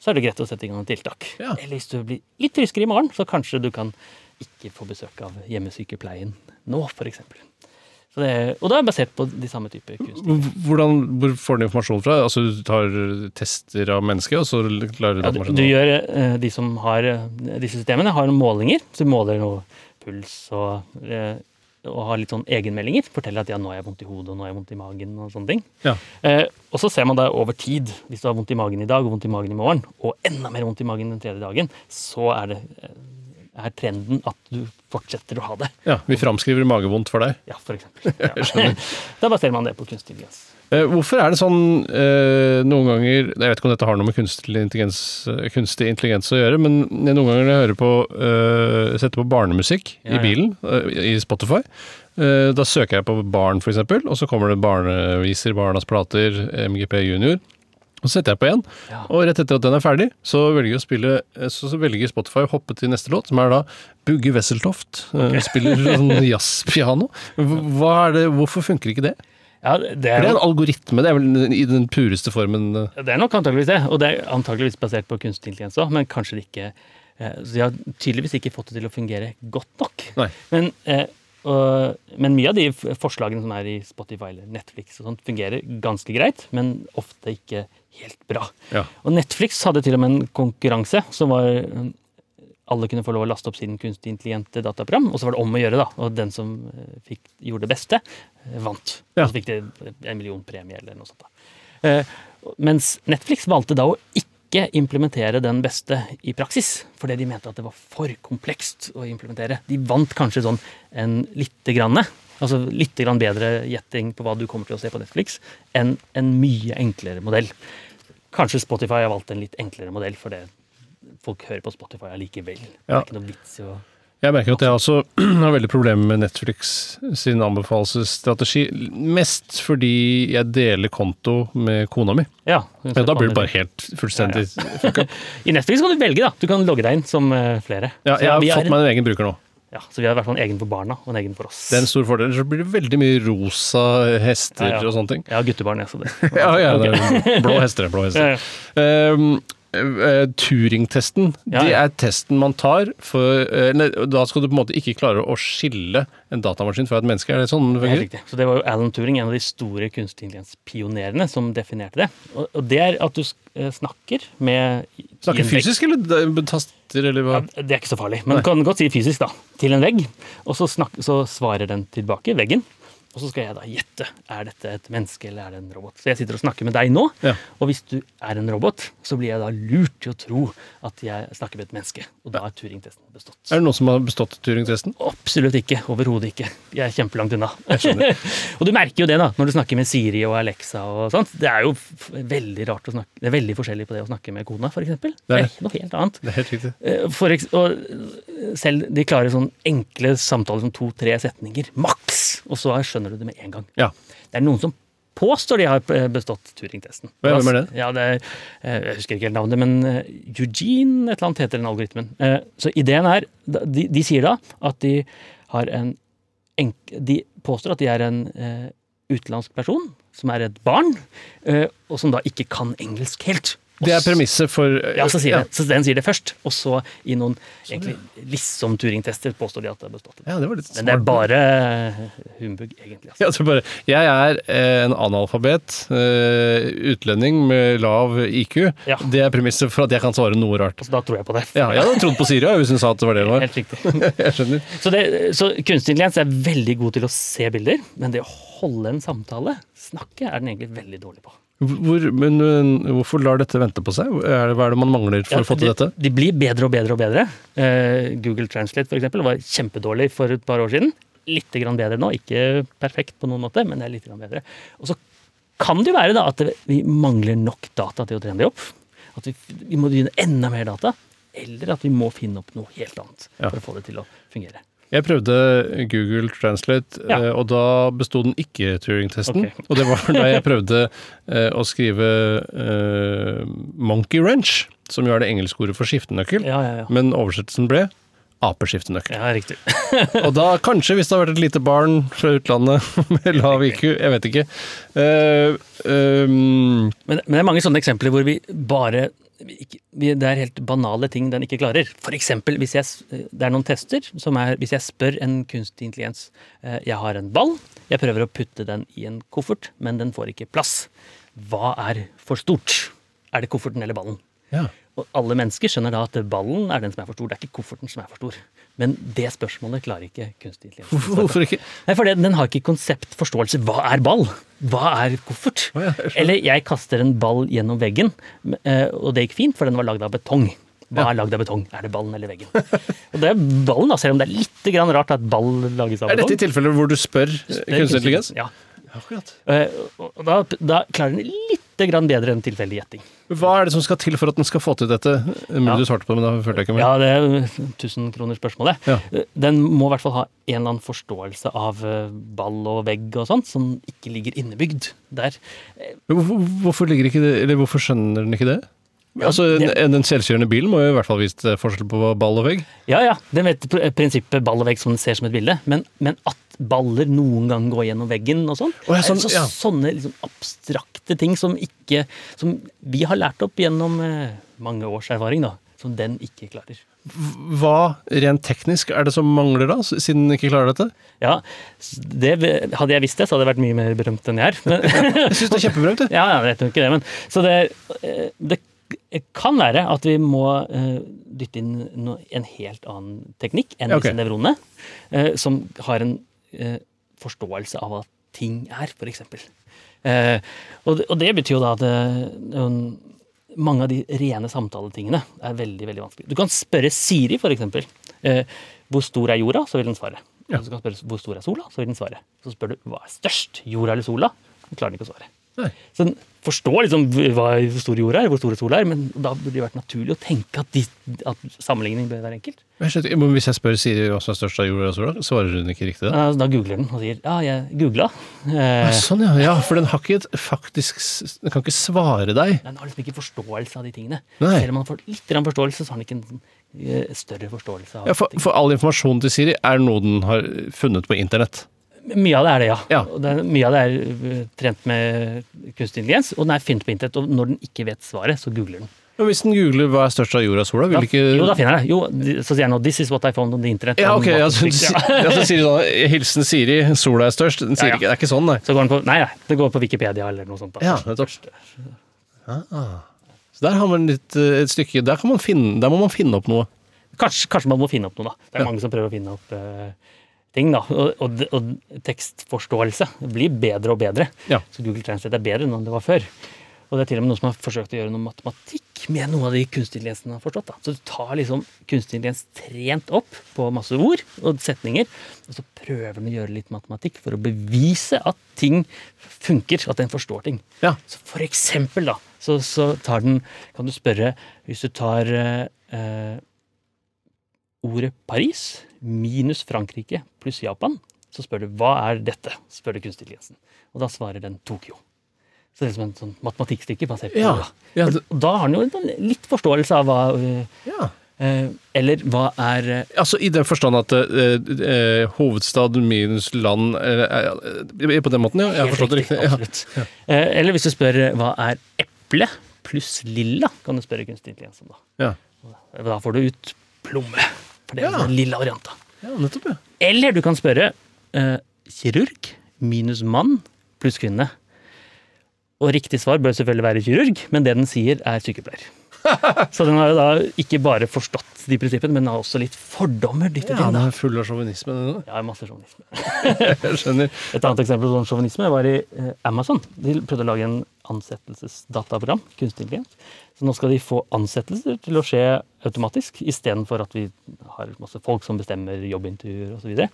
så er det greit å sette i gang tiltak. Ja. Eller hvis du blir litt friskere i morgen, så kanskje du kan ikke få besøk av hjemmesykepleien nå, f.eks. Så det, og det er basert på de samme typer kunst. Hvordan, hvor får du informasjon fra? Altså Du tar tester av mennesket, og så klarer du Ja, du, du gjør, eh, de som har eh, disse systemene, har målinger. Så du måler noe puls og, eh, og har litt sånn egenmeldinger. Forteller at ja, nå har jeg vondt i hodet, og nå har jeg vondt i magen, og sånne ting. Ja. Eh, og så ser man da over tid, hvis du har vondt i magen i dag og vondt i magen i morgen, og enda mer vondt i magen den tredje dagen, så er det, er trenden at du fortsetter å ha det. Ja, Vi framskriver magevondt for deg. Ja, eksempel. Ja. da baserer man det på kunstig intelligens. Eh, Hvorfor er det sånn eh, noen ganger Jeg vet ikke om dette har noe med kunstig intelligens, kunstig intelligens å gjøre, men noen ganger når jeg hører på eh, setter på barnemusikk Ja, i bilen, i Spotify, da søker jeg på barn, eksempel, og så kommer det barneviser, Barnas plater, MGP Junior. Og så setter jeg på en, Ja. og rett etter at den er ferdig, så velger, spille, eh, så, så velger Spotify å hoppe til neste låt, som er da Bugge Wesseltoft. Okay. Spiller sånn jazzpiano. Hvorfor funker ikke det? Ja, det er, det er, en algoritme, det er vel i den pureste formen eh, det er nok antageligvis det, og det er antageligvis basert på kunstig intelligens òg, men kanskje det ikke eh, Så de har tydeligvis ikke fått det til å fungere godt nok. Nei. Men, eh, og, men mye av de forslagene som er i Spotify eller Netflix, og sånt, fungerer ganske greit, men ofte ikke helt bra. Ja. Og Netflix hadde til og med en konkurranse som var eh, alle kunne få lov å laste opp sin kunstig intelligente dataprogram, og så var det om å gjøre, da. Og den som eh, fikk, gjorde det beste, eh, vant. Ja. Og så fikk de en million premie eller noe sånt. da. Eh, mens Netflix valgte da å ikke implementere den beste i praksis, fordi de mente at det var for komplekst å implementere. De vant kanskje sånn en lite grann, altså litt grann bedre gjetting på hva du kommer til å se på Netflix, enn en mye enklere modell. Kanskje Spotify har valgt en litt enklere modell, for det folk hører på Spotify allikevel. Det er ikke noe vits i å Jeg merker at jeg også har veldig problemer med Netflix sin anbefalelsesstrategi. Mest fordi jeg deler konto med kona mi. Ja, Ja, da blir det bare helt fullstendig I Netflix kan du velge, da. Du kan logge deg inn som eh, flere. Ja, jeg har fått meg en egen bruker nå. Ja, så vi har i hvert fall en egen for barna og en egen for oss. Det er en stor fordel. Så blir det veldig mye rosa hester Ja, ja. og sånne ting. Ja, guttebarn, jeg, Så det. Ja, ja, det er blå hester. Blå hester. Ja, ja. Um, eh, Turing-testen, Ja, det er testen man tar for eh, nei, Da skal du på en måte ikke klare å skille en datamaskin fra et menneske. Er det sånn det er fungerer? riktig. Så det var jo Alan Turing, en av de store kunstig intelligens-pionerene, som definerte det. Og, og det er at du eh, snakker med Snakker fysisk, eller taster, eller hva? Ja, det er ikke så farlig, men Nei. du kan godt si fysisk, da. Til en vegg. Og så, snak, så svarer den tilbake, veggen. Og så skal jeg da gjette. Er dette et menneske eller er det en robot? Så jeg sitter og snakker med deg nå. Ja. Og hvis du er en robot, så blir jeg da lurt til å tro at jeg snakker med et menneske. Og da er Turing-testen bestått. Er det noen som har bestått Turing-testen? Absolutt ikke. Overhodet ikke. Jeg er kjempelangt unna. og du merker jo det da, når du snakker med Siri og Alexa og sånt. Det er jo veldig rart å snakke Det er veldig forskjellig på det å snakke med kona, eksempel. Det Det er noe helt annet. Det er helt riktig. Eh, For, og eh, selv de klarer sånn enkle samtaler som to-tre setninger, maks! Og så skjønner du det med en gang. Ja. Det er noen som påstår de har eh, bestått Turing-testen. Hvem er det? Ja, det er, eh, jeg husker ikke helt navnet, men eh, Eugene et eller annet heter den algoritmen. Så ideen er De, de sier da at de har en De påstår at de er en utenlandsk person, som er et barn, og som da ikke kan engelsk helt. Det er premisset for ja, så, sier ja. det. så den sier det først, og så i noen egentlig liksom Turing-tester påstår de at det har bestått. Ja, det var litt Men det er bare humbug, egentlig. Altså. Jeg, tror bare, jeg er eh, en analfabet, eh, utlending med lav IQ. Ja. Det er premisset for at jeg kan svare noe rart. Altså, da tror jeg på det. Ja, jeg hadde trodd på Siri hvis hun sa at det var det det var. Helt riktig. Så, det, så kunstig intelligens er veldig god til å se bilder, men det å holde en samtale, snakke, er den egentlig veldig dårlig på. Hvor, men, hvorfor lar dette vente på seg? Er det, hva er det man mangler for Ja, å få til de, dette? De blir bedre og bedre og bedre. Uh, Google Translate for eksempel, var kjempedårlig for et par år siden. Litt grann bedre nå. Ikke perfekt på noen måte, men det er litt grann bedre. Og så kan det jo være da at det- vi mangler nok data til å trene det opp. At vi, vi må begynne enda mer data. Eller at vi må finne opp noe helt annet Ja. for å få det til å fungere. Jeg prøvde Google Translate, Ja. eh, og da besto den ikke Turing-testen. Okay. Og det var da jeg prøvde eh, å skrive uh, monkey wrench, som jo er det engelske ordet for skiftenøkkel, Ja, ja, men oversettelsen ble apeskiftenøkkel. Ja, riktig. Og da kanskje, hvis det har vært et lite barn fra utlandet med lav IQ, jeg vet ikke Uh, um, Men, men det er mange sånne eksempler hvor vi bare Det er helt banale ting den ikke klarer. Eksempel hvis jeg, det er noen tester som er Hvis jeg spør en kunstig intelligens eh, Jeg har en ball, jeg prøver å putte den i en koffert, men den får ikke plass. Hva er for stort? Er det kofferten eller ballen? ja. Og alle mennesker skjønner da at ballen er den som er for stor, det er ikke kofferten som er for stor. Men det spørsmålet klarer ikke kunstig intelligens. Hvorfor ikke? Nei, for Den har ikke konseptforståelse. Hva er ball? Hva er koffert? Oh, ja, jeg. Eller jeg kaster en ball gjennom veggen, eh, og det gikk fint, for den var lagd av betong. Hva er lagd av betong? Er det ballen eller veggen? Og det er ballen, da, selv om det er litt grann rart at ball lages av betong. Er dette i tilfeller hvor du spør er kunstig intelligens? Ja. Akkurat. Eh, Og da, da klarer den litt grann bedre enn tilfeldig gjetting. Hva er det som skal til for at den skal få til dette? Mulig Ja. du svarte på det, men da følte jeg ikke med. Ja, det er tusenkronersspørsmålet. Ja. Den må i hvert fall ha en eller annen forståelse av eh, ball og vegg og sånt, som ikke ligger innebygd der. Hvorfor, hvorfor, ligger ikke det, eller hvorfor skjønner den ikke det? Altså, en, en selvkjørende bil må jo i hvert fall vise forskjell på ball og vegg. Ja, ja, den vet pr- prinsippet ball og vegg som den ser som et bilde, men, men at baller noen gang går gjennom veggen og sånn, Oh, ja, sånn, så, ja. sånne liksom abstrakte ting som ikke Som vi har lært opp gjennom eh, mange års erfaring, da, som den ikke klarer. Hva rent teknisk er det som mangler da, siden den ikke klarer dette? Ja, det, Hadde jeg visst det, så hadde jeg vært mye mer berømt enn jeg er. Men, Jeg syns det er kjempeberømt. du. Ja, jeg vet jo ikke det, men Så det, det det kan være at vi må uh, dytte inn no, en helt annen teknikk enn okay. ok. disse nevronene, uh, som har en eh, forståelse av hva ting er, f.eks. Eh, og, og det betyr jo da at eh, mange av de rene samtaletingene er veldig veldig vanskelig. Du kan spørre Siri, f.eks. Eh, hvor stor er jorda? Så vil den svare. Ja. Og Så kan du spørre hvor stor er sola? Så vil den svare. Så spør du hva er størst, jorda eller sola? Så klarer den ikke å svare. Så den forstår liksom hva hvor stor jorda er, hvor store sola er, men da burde det vært naturlig å tenke at, de, at sammenligning bør være enkelt. Men Hvis jeg spør Siri hva som er størst av jorda og sola, svarer hun ikke riktig da? Da, googler den og sier ja, jeg googla. Ja, Eh, sånn, ja. ja. For den har ikke et faktisk Den kan ikke svare deg. den har liksom ikke forståelse av de tingene. Nei. Selv om man får litt forståelse, så har den ikke en eh, større forståelse av Ja, for, for all informasjonen til Siri er noe den har funnet på internett. Mye av det er det, ja. Ja. Og det mye av det er eh, trent med kunstig intelligens, og den er fint på internett. Og når den ikke vet svaret, så googler den. Men hvis den googler hva er størst av jorda og sola, vil Da, ikke jo, da finner jeg det. Jo, de- så sier jeg nå 'This is what I found on the internet'. Ja, ok. Ja, så, ja. ja, så sier de sånn Hilsen Siri, sola er størst. Den sier Ja, ja. ikke Det er ikke sånn, nei. Så går den på Nei, nei, det går på Wikipedia eller noe sånt. Da. Ja, nettopp. Så der har man litt, eh, et stykke Der, kan man finne, der må man finne opp noe. Kanskje, kanskje man må finne opp noe, da. Det er Ja. mange som prøver å finne opp eh, ting, da. Og, og, og tekstforståelse blir bedre og bedre. Ja. Så Google Translate er bedre enn det var før. Og det er til og med noen som har forsøkt å gjøre noe matematikk med noe av de kunstintelligensene har forstått. da. Så du tar liksom kunstintelligens trent opp på masse ord og setninger, og så prøver den å gjøre litt matematikk for å bevise at ting funker, at den forstår ting. Ja. Så for eksempel, da, så, så tar den Kan du spørre Hvis du tar eh, eh, ordet Paris minus Frankrike pluss Japan, så spør du hva er dette? spør du kunstig intelligensen. Og da svarer den Tokyo. Så det er som en sånn matematikkstykke basert på Ja. Ja, det- da har den jo en sånn litt forståelse av hva eh, ja. eh, Eller hva er eh, Altså I den forstand at eh, eh, hovedstad minus land eh, eh, På den måten, ja. Jeg har forstått det riktig, Absolutt. Ja. Eh, Eller hvis du spør eh, hva er eple pluss lilla, kan du spørre kunstig intelligens om da. Ja. Da får du ut plomme. For det er Ja. den lilla varianta. ja, nettopp, ja. Eller du kan spørre eh, kirurg minus mann pluss kvinne. Og riktig svar bør selvfølgelig være kirurg, men det den sier, er sykepleier. Så den har jo da ikke bare forstått de prinsippene, men har også litt fordommer Ja, den er full av sjåvinisme. den også. Ja, masse sjåvinisme. Et annet eksempel på sånn sjåvinisme var i eh, Amazon. De prøvde å lage en ansettelsesdataprogram, kunstig intelligens. Så nå skal de få ansettelser til å skje automatisk, istedenfor at vi har masse folk som bestemmer jobbintervjuer osv.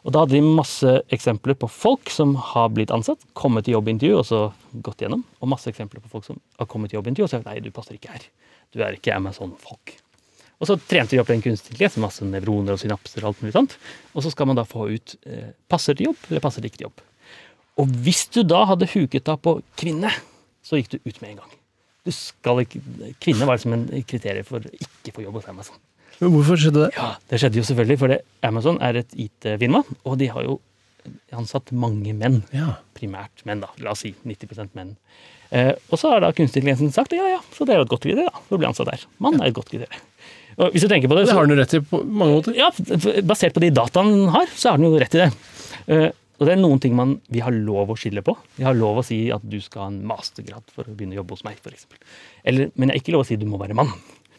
Og da hadde de masse eksempler på folk som har blitt ansatt, kommet til jobbintervju og så gått gjennom. Og masse eksempler på folk som har kommet til jobbintervju og sagt nei, du passer ikke her. Du er ikke Amazon-folk. Og så trente de opp en kunstig intelligens masse nevroner og synapser og alt mulig sånt. Og så skal man da få ut eh, passer til jobb eller passer det ikke til jobb. Og hvis du da hadde huket deg på kvinne, så gikk du ut med en gang. Du skal ikke, kvinne var liksom en kriterium for ikke få jobb hos Amazon. Men hvorfor skjedde det? Ja, Det skjedde jo selvfølgelig, for Amazon er et IT-firma, og de har jo ansatt mange menn. Ja. Primært menn, da. La oss si 90 menn. Eh, og så har da kunstig intelligens sagt ja, ja, så det er jo et godt kriterium da, for å bli ansatt der. Mann er et godt kriterium. Og hvis du tenker på det, så, Det har den jo rett i på mange måter. ja, basert på de dataene den har, så har den jo rett i det. Eh, og det er noen ting man, vi har lov å skille på. Vi har lov å si at du skal ha en mastergrad for å begynne å jobbe hos meg, f.eks. Men jeg har ikke lov å si at du må være mann.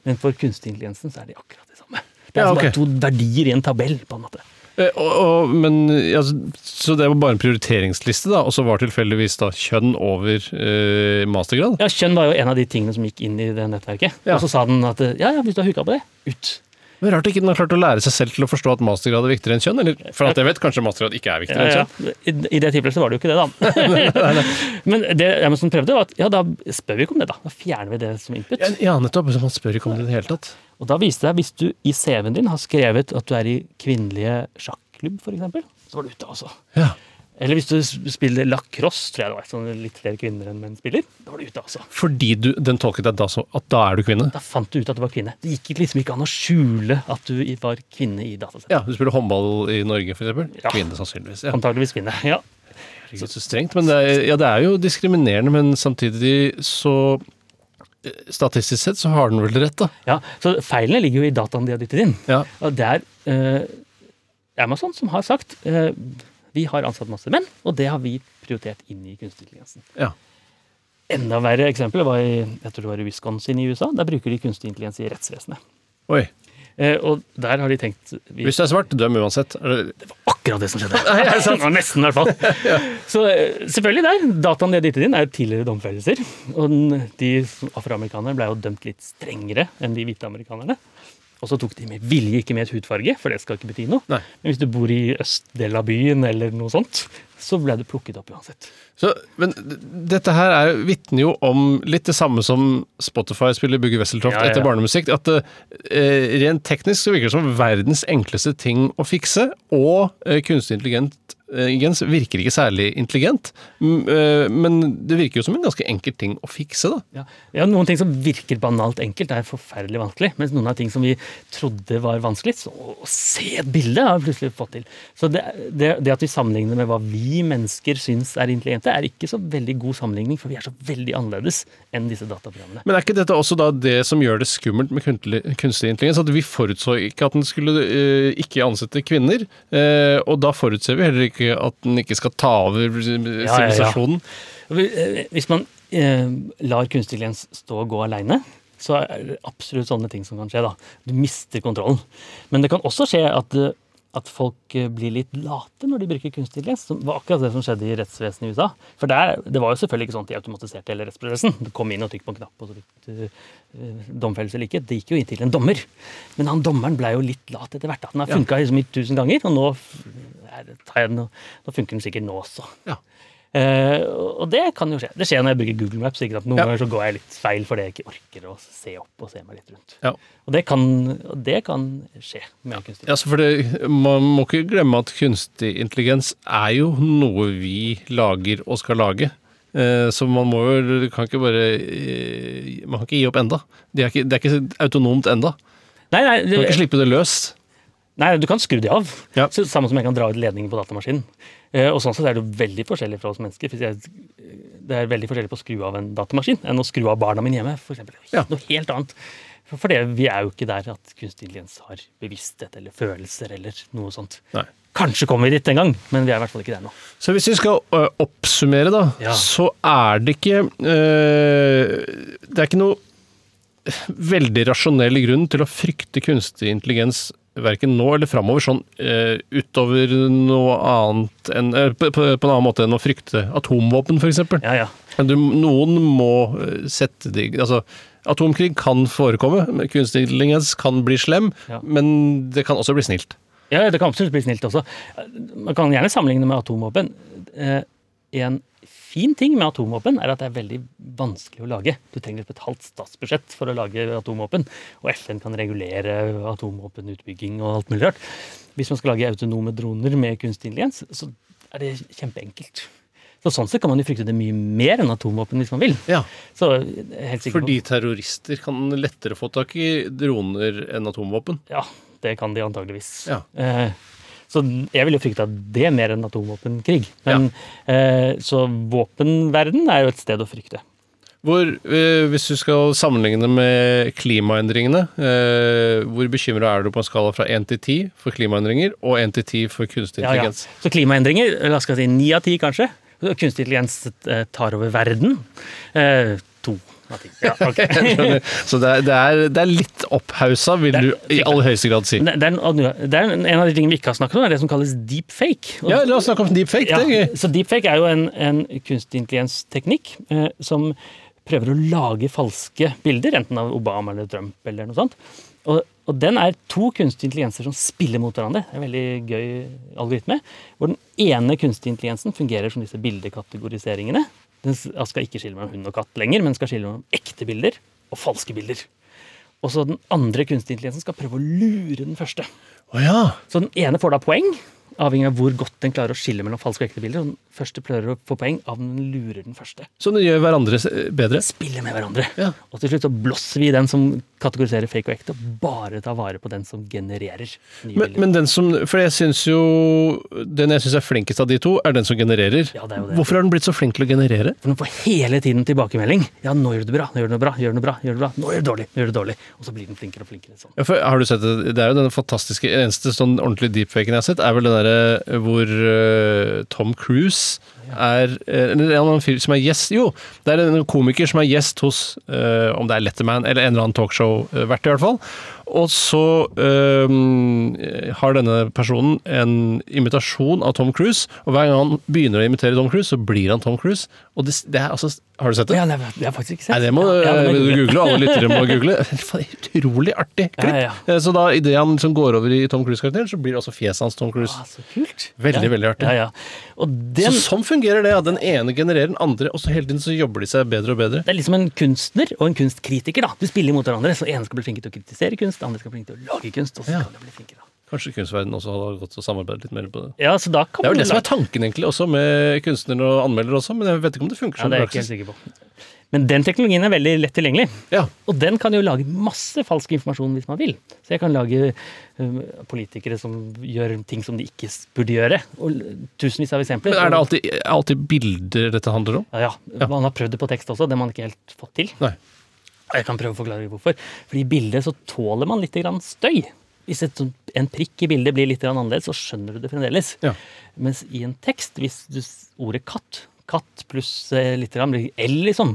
Men for kunstig intelligensen så er det akkurat det samme. Det er Ja, altså bare to verdier i en tabell, på en måte. Eh, Og, og, men ja, Så det var bare en prioriteringsliste, da, og så var tilfeldigvis da kjønn over eh, mastergrad? Ja, Kjønn var jo en av de tingene som gikk inn i det nettverket. Ja. Og så sa den at ja, ja, hvis du har huka på det, ut. Er rart ikke den har klart å lære seg selv til å forstå at mastergrad er viktigere enn kjønn. Eller for at jeg vet, kanskje mastergrad ikke er viktigere Ja, enn kjønn. I, I det tilfellet så var det jo ikke det, da. Men det Amazon prøvde, var at ja, da spør vi ikke om det, da. Da fjerner vi det som input. Ja, nettopp. Man spør ikke om det i det hele tatt. Og da viste det seg, hvis du i CV-en din har skrevet at du er i kvinnelige sjakklubb, f.eks., så var du ute, altså. Ja. Eller hvis du spiller lacrosse, tror jeg det var, sånn litt flere kvinner enn menn spiller, da var du ute, altså. Fordi du, den tolket deg da så at da er du kvinne? Da fant du ut at du var kvinne. Det gikk liksom ikke an å skjule at du var kvinne i datasettet. Ja, Du spiller håndball i Norge, f.eks.? Ja. Kvinne, sannsynligvis. Ja. Antakeligvis kvinne. Ja. Herregud, så strengt. Men det er, ja, det er jo diskriminerende, men samtidig så eh, Statistisk sett så har den vel rett, da. ja. Så feilene ligger jo i dataen de har dyttet inn. Ja. Og det er eh, Amazon som har sagt eh, vi har ansatt masse menn, og det har vi prioritert inn i kunstig intelligensen. Ja. Enda verre eksempel var i, jeg tror det var i Wisconsin i USA. Der bruker de kunstig intelligens i rettsvesenet. Oi. Eh, og der har de tenkt vi, Hvis du er svart, døm uansett. Er det, Akkurat det som skjedde! Det var Nesten, i hvert fall. Så eh, selvfølgelig der. Dataen de har dyttet inn, er tidligere domfellelser. Og de afroamerikanerne ble jo dømt litt strengere enn de hvite amerikanerne. Og så tok de med vilje ikke med et hudfarge, for det skal ikke bety noe. Nei. Men hvis du bor i østdelen av byen eller noe sånt, så ble du plukket opp uansett. så, men dette her er, vitner jo om litt det samme som Spotify spiller Bugge Wesseltoft Ja, ja, ja. etter barnemusikk. At uh, rent teknisk så virker det som verdens enkleste ting å fikse, og uh, kunstig intelligent intelligens virker ikke særlig intelligent. Eh, men det virker jo som en ganske enkel ting å fikse, da. Ja. ja, Noen ting som virker banalt enkelt, er forferdelig vanskelig. Mens noen av ting som vi trodde var vanskelig, så å se et bilde har vi plutselig fått til. Så det, det, det at vi sammenligner med hva vi mennesker syns er intelligente, er ikke så veldig god sammenligning, for vi er så veldig annerledes enn disse dataprogrammene. Men er ikke dette også da det som gjør det skummelt med kunstig intelligens? At vi forutså ikke at den skulle eh, ikke ansette kvinner, eh, og da forutser vi heller ikke at den ikke skal ta over sivilisasjonen. ja. ja, eh, Hvis man eh, lar kunstig intelligens stå og gå aleine, så er det absolutt sånne ting som kan skje. da. Du mister kontrollen. Men det kan også skje at, eh, at folk eh, blir litt late når de bruker kunstig intelligens. Som var akkurat det som skjedde i rettsvesenet i USA. For der, Det var jo selvfølgelig ikke sånn at de automatiserte hele rettsprosessen. Du kom inn og trykket på en knapp, og så fikk du eh, domfellelse eller ikke. Det gikk jo inn til en dommer. Men han dommeren ble jo litt lat etter hvert. da. Den har funka liksom i tusen ganger, og nå, det- nå funker den sikkert nå også. Ja. Eh, og det kan jo skje. Det skjer når jeg bruker Google Maps. Ikke sant? Noen Ja. ganger så går jeg litt feil fordi jeg ikke orker å se opp og se meg litt rundt. Ja. Og det kan, og det kan skje med kunstig Ja, for det, Man må ikke glemme at kunstig intelligens er jo noe vi lager og skal lage. Eh, Så man må jo kan ikke bare eh, Man kan ikke gi opp enda. Det er ikke, det er ikke autonomt enda. Nei, nei, Du kan ikke slippe det løs. nei, du kan skru de av. Ja. Samme som jeg kan dra ut ledningen på datamaskinen. Eh, og sånn sett er det jo veldig forskjellig fra oss mennesker. Det er veldig forskjellig på å skru av en datamaskin enn å skru av barna mine hjemme. For eksempel. Ja. Noe helt annet. For, det, vi er jo ikke der at kunstig intelligens har bevissthet eller følelser eller noe sånt. Nei. Kanskje kommer vi dit en gang, men vi er i hvert fall ikke der nå. Så hvis vi skal ø, oppsummere, da, Ja. så er det ikke øh, Det er ikke noe veldig rasjonell grunn til å frykte kunstig intelligens verken nå eller framover, sånn øh, utover noe annet enn øh, på, på, en annen måte enn å frykte atomvåpen, f.eks. Ja, ja. Du, noen må øh, sette de Altså, atomkrig kan forekomme, kunstig intelligens kan bli slem, Ja. men det kan også bli snilt. Ja, det kan absolutt bli snilt også. Man kan gjerne sammenligne med atomvåpen. Eh, En fin ting med atomvåpen er at det er veldig vanskelig å lage. Du trenger et halvt statsbudsjett for å lage atomvåpen, og FN kan regulere atomvåpenutbygging og alt mulig rart. Hvis man skal lage autonome droner med kunstig intelligens, så er det kjempeenkelt. Så Sånn sett kan man jo frykte det mye mer enn atomvåpen hvis man vil. Ja, Så helt Fordi terrorister kan lettere få tak i droner enn atomvåpen. Ja, det kan de antageligvis. Ja. Eh, så jeg vil jo frykte at det er mer enn atomvåpenkrig. Men, eh, så våpenverden er jo et sted å frykte. Hvor, eh, hvis du skal sammenligne med klimaendringene, eh, hvor bekymra er du på en skala fra 1 til 10 for klimaendringer og 1 til 10 for kunstig intelligens? Ja, ja. Så klimaendringer, la oss si 9 av 10 kanskje. Kunstig intelligens tar over verden. To ting. Ja, okay. Så det er, det er, det er litt opphausa, vil er- du i aller høyeste grad si. Det er, en, det en av de tingene vi ikke har snakket om, er det som kalles deepfake. Og- Ja, la oss snakke om deepfake. Det Ja, så deepfake er jo en, en kunstig intelligens-teknikk eh, som prøver å lage falske bilder, enten av Obama eller Trump eller noe sånt. Og, og den er to kunstige intelligenser som spiller mot hverandre. Det er en veldig gøy algoritme. Hvor den ene kunstige intelligensen fungerer som disse bildekategoriseringene. Den skal ikke skille mellom hund og katt lenger, men skal skille mellom ekte bilder og falske bilder. Og så den andre kunstige intelligensen skal prøve å lure den første. Oh, ja. Så den ene får da poeng, avhengig av hvor godt den klarer å skille mellom falske og ekte bilder. Og den første prøver å få poeng av den lurer den første. Så den gjør hverandre bedre? Spiller med hverandre. Ja. Og til slutt så blåser vi den som kategoriserer fake og ekte, og bare ta vare på den som genererer nye Men, bilder. men den som For jeg syns jo Den jeg syns er flinkest av de to, er den som genererer. Ja, det er jo det. Hvorfor har den blitt så flink til å generere? For den får hele tiden tilbakemelding. Ja, nå gjør du det bra, nå gjør du det bra, gjør du det bra, gjør du det bra. Nå gjør du det dårlig, nå gjør du det dårlig. Og så blir den flinkere og flinkere. sånn. Ja, for har du sett det? Det er jo den fantastiske eneste sånn ordentlige deepfaken jeg har sett, er vel den derre hvor uh, Tom Cruise er eh, en eller annen fyr som er gjest Jo, det er en komiker som er gjest hos eh, om det er Letterman eller en eller annen talkshow-vert, i hvert fall. Og så eh, har denne personen en imitasjon av Tom Cruise, og hver gang han begynner å imitere Tom Cruise, så blir han Tom Cruise. Og det, det er altså Har du sett det? Ja, nei, det har faktisk ikke sett. Nei, det må, ja, det jeg du google. og alle lyttere må google. Faen, Utrolig artig klipp. Ja, ja. Eh, Så da, idet han liksom går over i Tom Cruise-karakteren, så blir også fjeset hans Tom Cruise. Ah, så kult. Veldig, ja. veldig artig. Ja, ja. Og den, Så sånn fungerer det. Den ene genererer den andre, og så hele tiden så jobber de seg bedre og bedre. Det er liksom en kunstner og en kunstkritiker. da. Du spiller mot hverandre. så ene skal bli flink til å kritisere kunst, den andre skal bli flinke til å lage kunst. og så Ja. skal de bli flinkere. Kanskje kunstverdenen også hadde gått og samarbeidet litt mer på det. Ja, så da kan Det er jo det som er tanken egentlig også med kunstnere og anmeldere også, men jeg vet ikke om det funker Ja, som det er jeg ikke praksis. helt sikker på. Men den teknologien er veldig lett tilgjengelig. Ja. Og den kan jo lage masse falsk informasjon hvis man vil. Så jeg kan lage um, politikere som gjør ting som de ikke s- burde gjøre. Og l- tusenvis av eksempler. Men er det alltid, alltid bilder dette handler om? Ja, ja. Man har prøvd det på tekst også, det har man ikke helt fått til. Nei. Jeg kan prøve å forklare hvorfor. Fordi i bildet så tåler man litt grann støy. Hvis et, en prikk i bildet blir litt grann annerledes, så skjønner du det fremdeles. Ja. Mens i en tekst, hvis du ordet katt Katt pluss eh, litt grann blir L, liksom.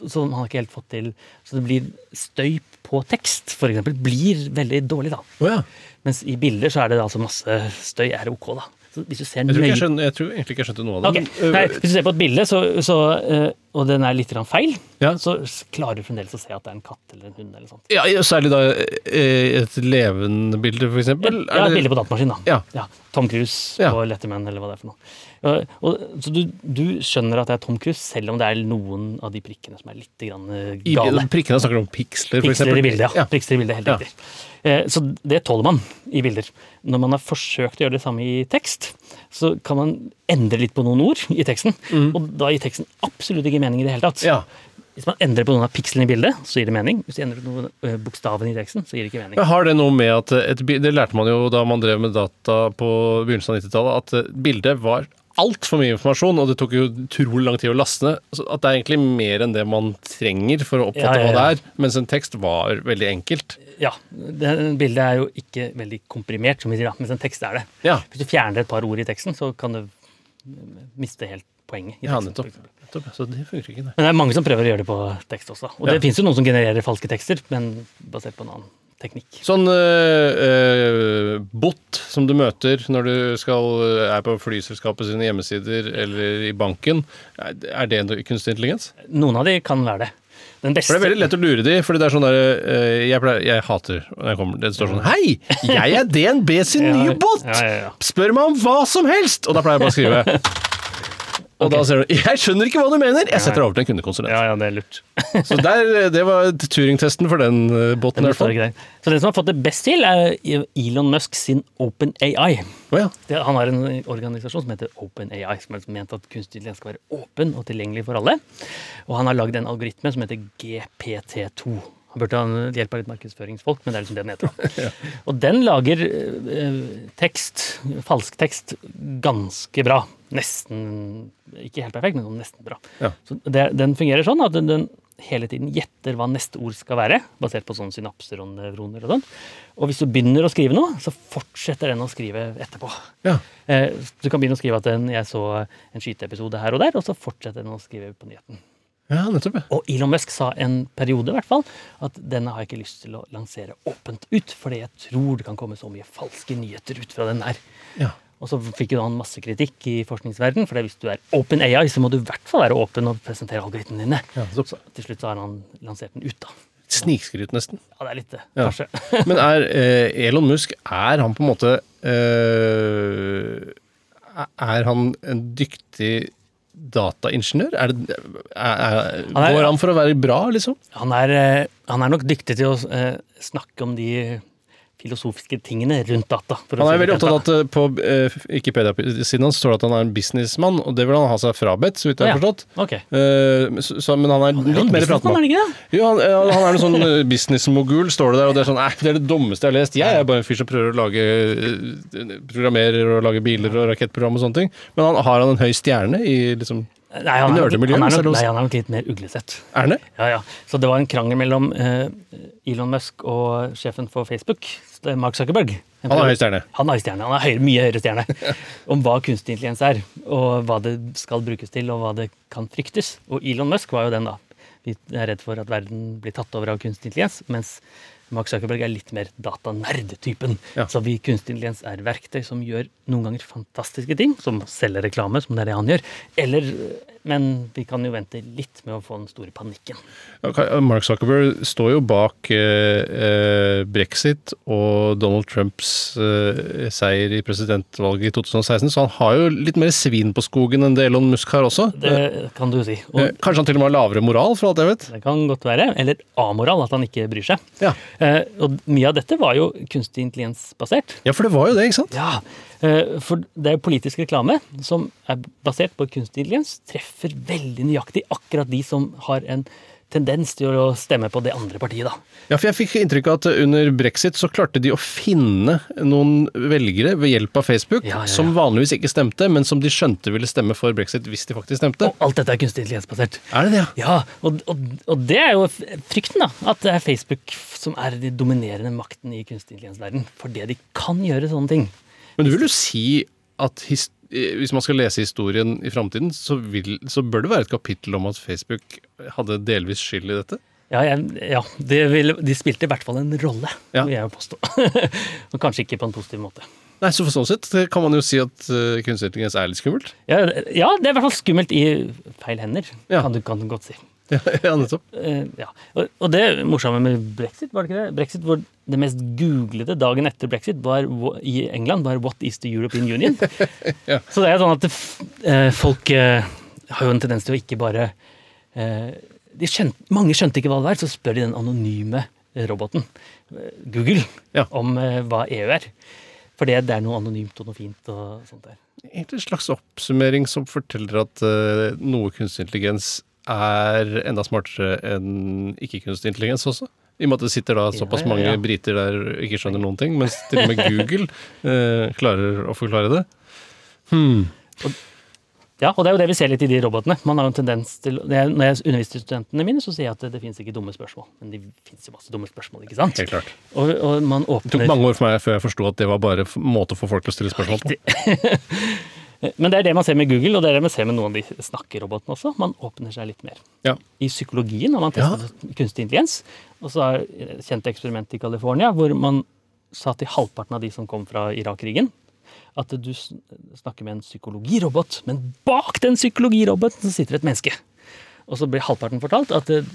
Så man har ikke helt fått til Så det blir støy på tekst, for eksempel, blir veldig dårlig, da. Oh, ja. Mens i bilder så er det altså masse støy er ok, da. Så hvis du ser Jeg tror, nøye... jeg, skjønner, jeg tror egentlig ikke jeg skjønte noe av det. Okay. men, Nei, Hvis du ser på et bilde, så, så, uh, og den er litt feil, Ja. så klarer du fremdeles å se at det er en katt eller en hund. eller sånt. ja, særlig da et levende bilde, eksempel. Ja, et bilde på datamaskin, da. Ja. Tom Cruise og Letterman, eller hva det er for noe. Og, så du, du skjønner at det er Tom Cruise, selv om det er noen av de prikkene som er litt grann gale. I prikkene snakker du om piksler, for Piksler i bildet, ja. Ja. Piksler i bildet, helt riktig. Eh, Så det tåler man i bilder. Når man har forsøkt å gjøre det samme i tekst, så kan man endre litt på noen ord i teksten, og da gir teksten absolutt ikke mening i det hele tatt. Mm. Ja. Hvis man endrer på noen av pikslene i bildet, så gir det mening. Hvis du endrer på noen eh, bokstavene i teksten, så gir det ikke mening. Men har det noe med at et, Det lærte man jo da man drev med data på begynnelsen av 90-tallet, at bildet var altfor mye informasjon, og det tok jo utrolig lang tid å laste ned. At det er egentlig mer enn det man trenger for å oppfatte Ja, ja, hva det er. Mens en tekst var veldig enkelt. Ja, det bildet er jo ikke veldig komprimert, som vi sier, da, mens en tekst er det. Ja, Hvis du fjerner et par ord i teksten, så kan du miste helt poenget. i ja nettopp. nettopp. Så det funker ikke, det. Men det er mange som prøver å gjøre det på tekst også. Og Ja. det fins jo noen som genererer falske tekster, men basert på en annen teknikk. Sånn uh, bot som du møter når du skal, øh, er på flyselskapet sine hjemmesider eller i banken, er det kunstig intelligens? Noen av de kan være det. For det er veldig lett å lure de, fordi det er sånn der jeg, pleier, jeg hater når jeg kommer Det står sånn Hei! Jeg er DNB sin nye bot! Spør meg om hva som helst! Og da pleier jeg bare å skrive. Og da ser du Jeg skjønner ikke hva du mener! Jeg setter deg over til en kundekonsulent. Ja, ja, det er lurt. Så der, det var Turing-testen for den båten. i fall. ikke der. Så den som har fått det best til, er Elon Musk sin OpenAI. Oh, ja. Det, han har en organisasjon som heter OpenAI, som har ment at kunstig intelligens skal være åpen og tilgjengelig for alle. Og han har lagd en algoritme som heter GPT2. Han burde ha hjelp av litt markedsføringsfolk, men det er liksom det den heter. ja. Og den lager eh, tekst, falsk tekst, ganske bra. Nesten Ikke helt perfekt, men sånn nesten bra. Ja. Så det, den fungerer sånn at den, den hele tiden gjetter hva neste ord skal være, basert på sånne synapser og nevroner og sånn. Og hvis du begynner å skrive noe, så fortsetter den å skrive etterpå. Ja. Eh, Du kan begynne å skrive at den, jeg så en skyteepisode her og der, og så fortsetter den å skrive på nyheten. Ja, nettopp. Og Elon Musk sa en periode i hvert fall at denne har jeg ikke lyst til å lansere åpent ut, fordi jeg tror det kan komme så mye falske nyheter ut fra den der. Ja. Og så fikk jo han masse kritikk i forskningsverden, for hvis du er open AI, så må du i hvert fall være åpen og presentere algoritmene dine. Ja, så- så til slutt så har han lansert den ut, da. Snikskryt, nesten. Ja, det er litt det, Ja. kanskje. Men er eh, Elon Musk Er han på en måte eh, Er han en dyktig dataingeniør? Er det, er, er, Han går han for å være bra, liksom? Han er, eh, han er nok dyktig til å eh, snakke om de filosofiske tingene rundt data. Han si er det veldig opptatt av at eh, på eh, Wikipedia-siden hans står det at han er en businessmann, og det vil han ha seg frabedt, så vidt jeg har Ja. forstått. Ok. Eh, så, så, men han er Han er litt mer businessmann, er pratemann. han han, han er en sånn eh, businessmogul, står det der, og det er sånn det er det dummeste jeg har lest. Jeg er bare en fyr som prøver å lage eh, Programmerer og lage biler og rakettprogram og sånne ting. Men han, har han en høy stjerne i liksom Nei, han er, nok, han, er er nok, nei, han er nok litt mer uglesett. Er han det? Ja, ja. Så det var en krangel mellom eh, Elon Musk og sjefen for Facebook, det er Mark Zuckerberg. Han er høy stjerne. Han er, stjerne. Han er høyere, mye høyere stjerne. Om hva kunstig intelligens er, og hva det skal brukes til, og hva det kan fryktes. Og Elon Musk var jo den, da. Vi er redd for at verden blir tatt over av kunstig intelligens, mens Mark Zuckerberg er litt mer datanerd-typen. Ja. Så vi kunstig intelligens er verktøy som gjør noen ganger fantastiske ting, som selger reklame, som det er det han gjør. Eller, men vi kan jo vente litt med å få den store panikken. Mark Zuckerberg står jo bak eh, eh, brexit og Donald Trumps eh, seier i presidentvalget i 2016, så han har jo litt mer svin på skogen enn det Elon Musk har også. Det kan du si. Eh, Og Kanskje han til og med har lavere moral, for alt jeg vet. det kan godt være. Eller amoral, at han ikke bryr seg. Ja. Og mye av dette var jo kunstig intelligens-basert. ja, for det var jo det, ikke sant? Ja, for det er politisk reklame som er basert på kunstig intelligens, treffer veldig nøyaktig akkurat de som har en tendens til å stemme på det andre partiet, da. Ja, for jeg fikk inntrykk av at under brexit så klarte de å finne noen velgere ved hjelp av Facebook, Ja, ja, ja. som vanligvis ikke stemte, men som de skjønte ville stemme for brexit hvis de faktisk stemte. Og alt dette er kunstig intelligens-basert. Er det det, ja? Ja, og, og, og det er jo frykten, da. At det er Facebook som er den dominerende makten i kunstig intelligensverden For Fordi de kan gjøre sånne ting. Men du vil jo si at his eh, hvis man skal lese historien i framtiden, så, så bør det være et kapittel om at Facebook hadde delvis skyld i dette? Ja, jeg, ja det vil, de spilte i hvert fall en rolle, Ja. vil jeg jo påstå. Og kanskje ikke på en positiv måte. Nei, så for sånn sett kan man jo si at uh, kunstig intelligens er litt skummelt. Ja, ja, det er i hvert fall skummelt i feil hender, Ja. kan, du, kan godt si. Ja, nettopp. Eh, ja. og, det morsomme med brexit, var det ikke det? Brexit hvor det mest googlede dagen etter brexit var, i England var 'What is the European Union?' Ja. Så det er sånn at det, eh, folk eh, har jo en tendens til å ikke bare de skjønte, Mange skjønte ikke hva det var, så spør de den anonyme roboten, Google, Ja. om hva EU er. For det, er noe anonymt og noe fint og sånt der. Egentlig en slags oppsummering som forteller at noe kunstig intelligens er enda smartere enn ikke-kunstig intelligens også. I og med at det sitter da såpass ja, mange ja. briter der og ikke skjønner noen ting, mens til og med Google eh, klarer å forklare det. Hmm. Ja, og det er jo det vi ser litt i de robotene. Man har jo en tendens til, Når jeg underviser studentene mine, så sier jeg at det, det finnes ikke dumme spørsmål. Men det finnes jo masse dumme spørsmål, ikke sant? Helt klart. Og, og man Det tok mange år for meg før jeg forsto at det var bare måte å få folk til å stille spørsmål på. Men det er det man ser med Google, og det er det man ser med noen av de snakkerobotene også. Man åpner seg litt mer. Ja. I psykologien har man testet kunstig intelligens. Og så er et kjent eksperiment i California hvor man sa til halvparten av de som kom fra Irak-krigen, at du snakker med en psykologirobot, men bak den psykologiroboten så sitter et menneske. Og så blir halvparten fortalt at eh,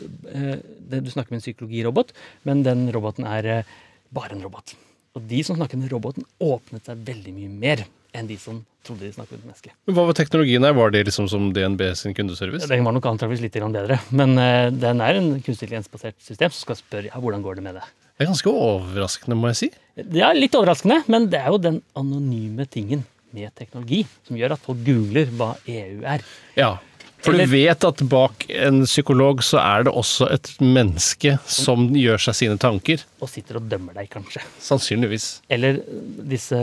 det, du snakker med en psykologirobot, men den roboten er eh, bare en robot. Og de som snakker med roboten, åpnet seg veldig mye mer enn de som trodde de snakket med mennesker. menneske. Men Hva var teknologien her? Var det liksom som DNB sin kundeservice? Den var nok antakeligvis litt bedre, men eh, den er en kunstig intelligensbasert system som skal spørre ja, hvordan går det med det. Det er ganske overraskende, må jeg si. Det er litt overraskende, men det er jo den anonyme tingen med teknologi som gjør at folk googler hva EU er. Ja. For du vet at bak en psykolog så er det også et menneske som gjør seg sine tanker. Og sitter og dømmer deg, kanskje. Sannsynligvis. Eller disse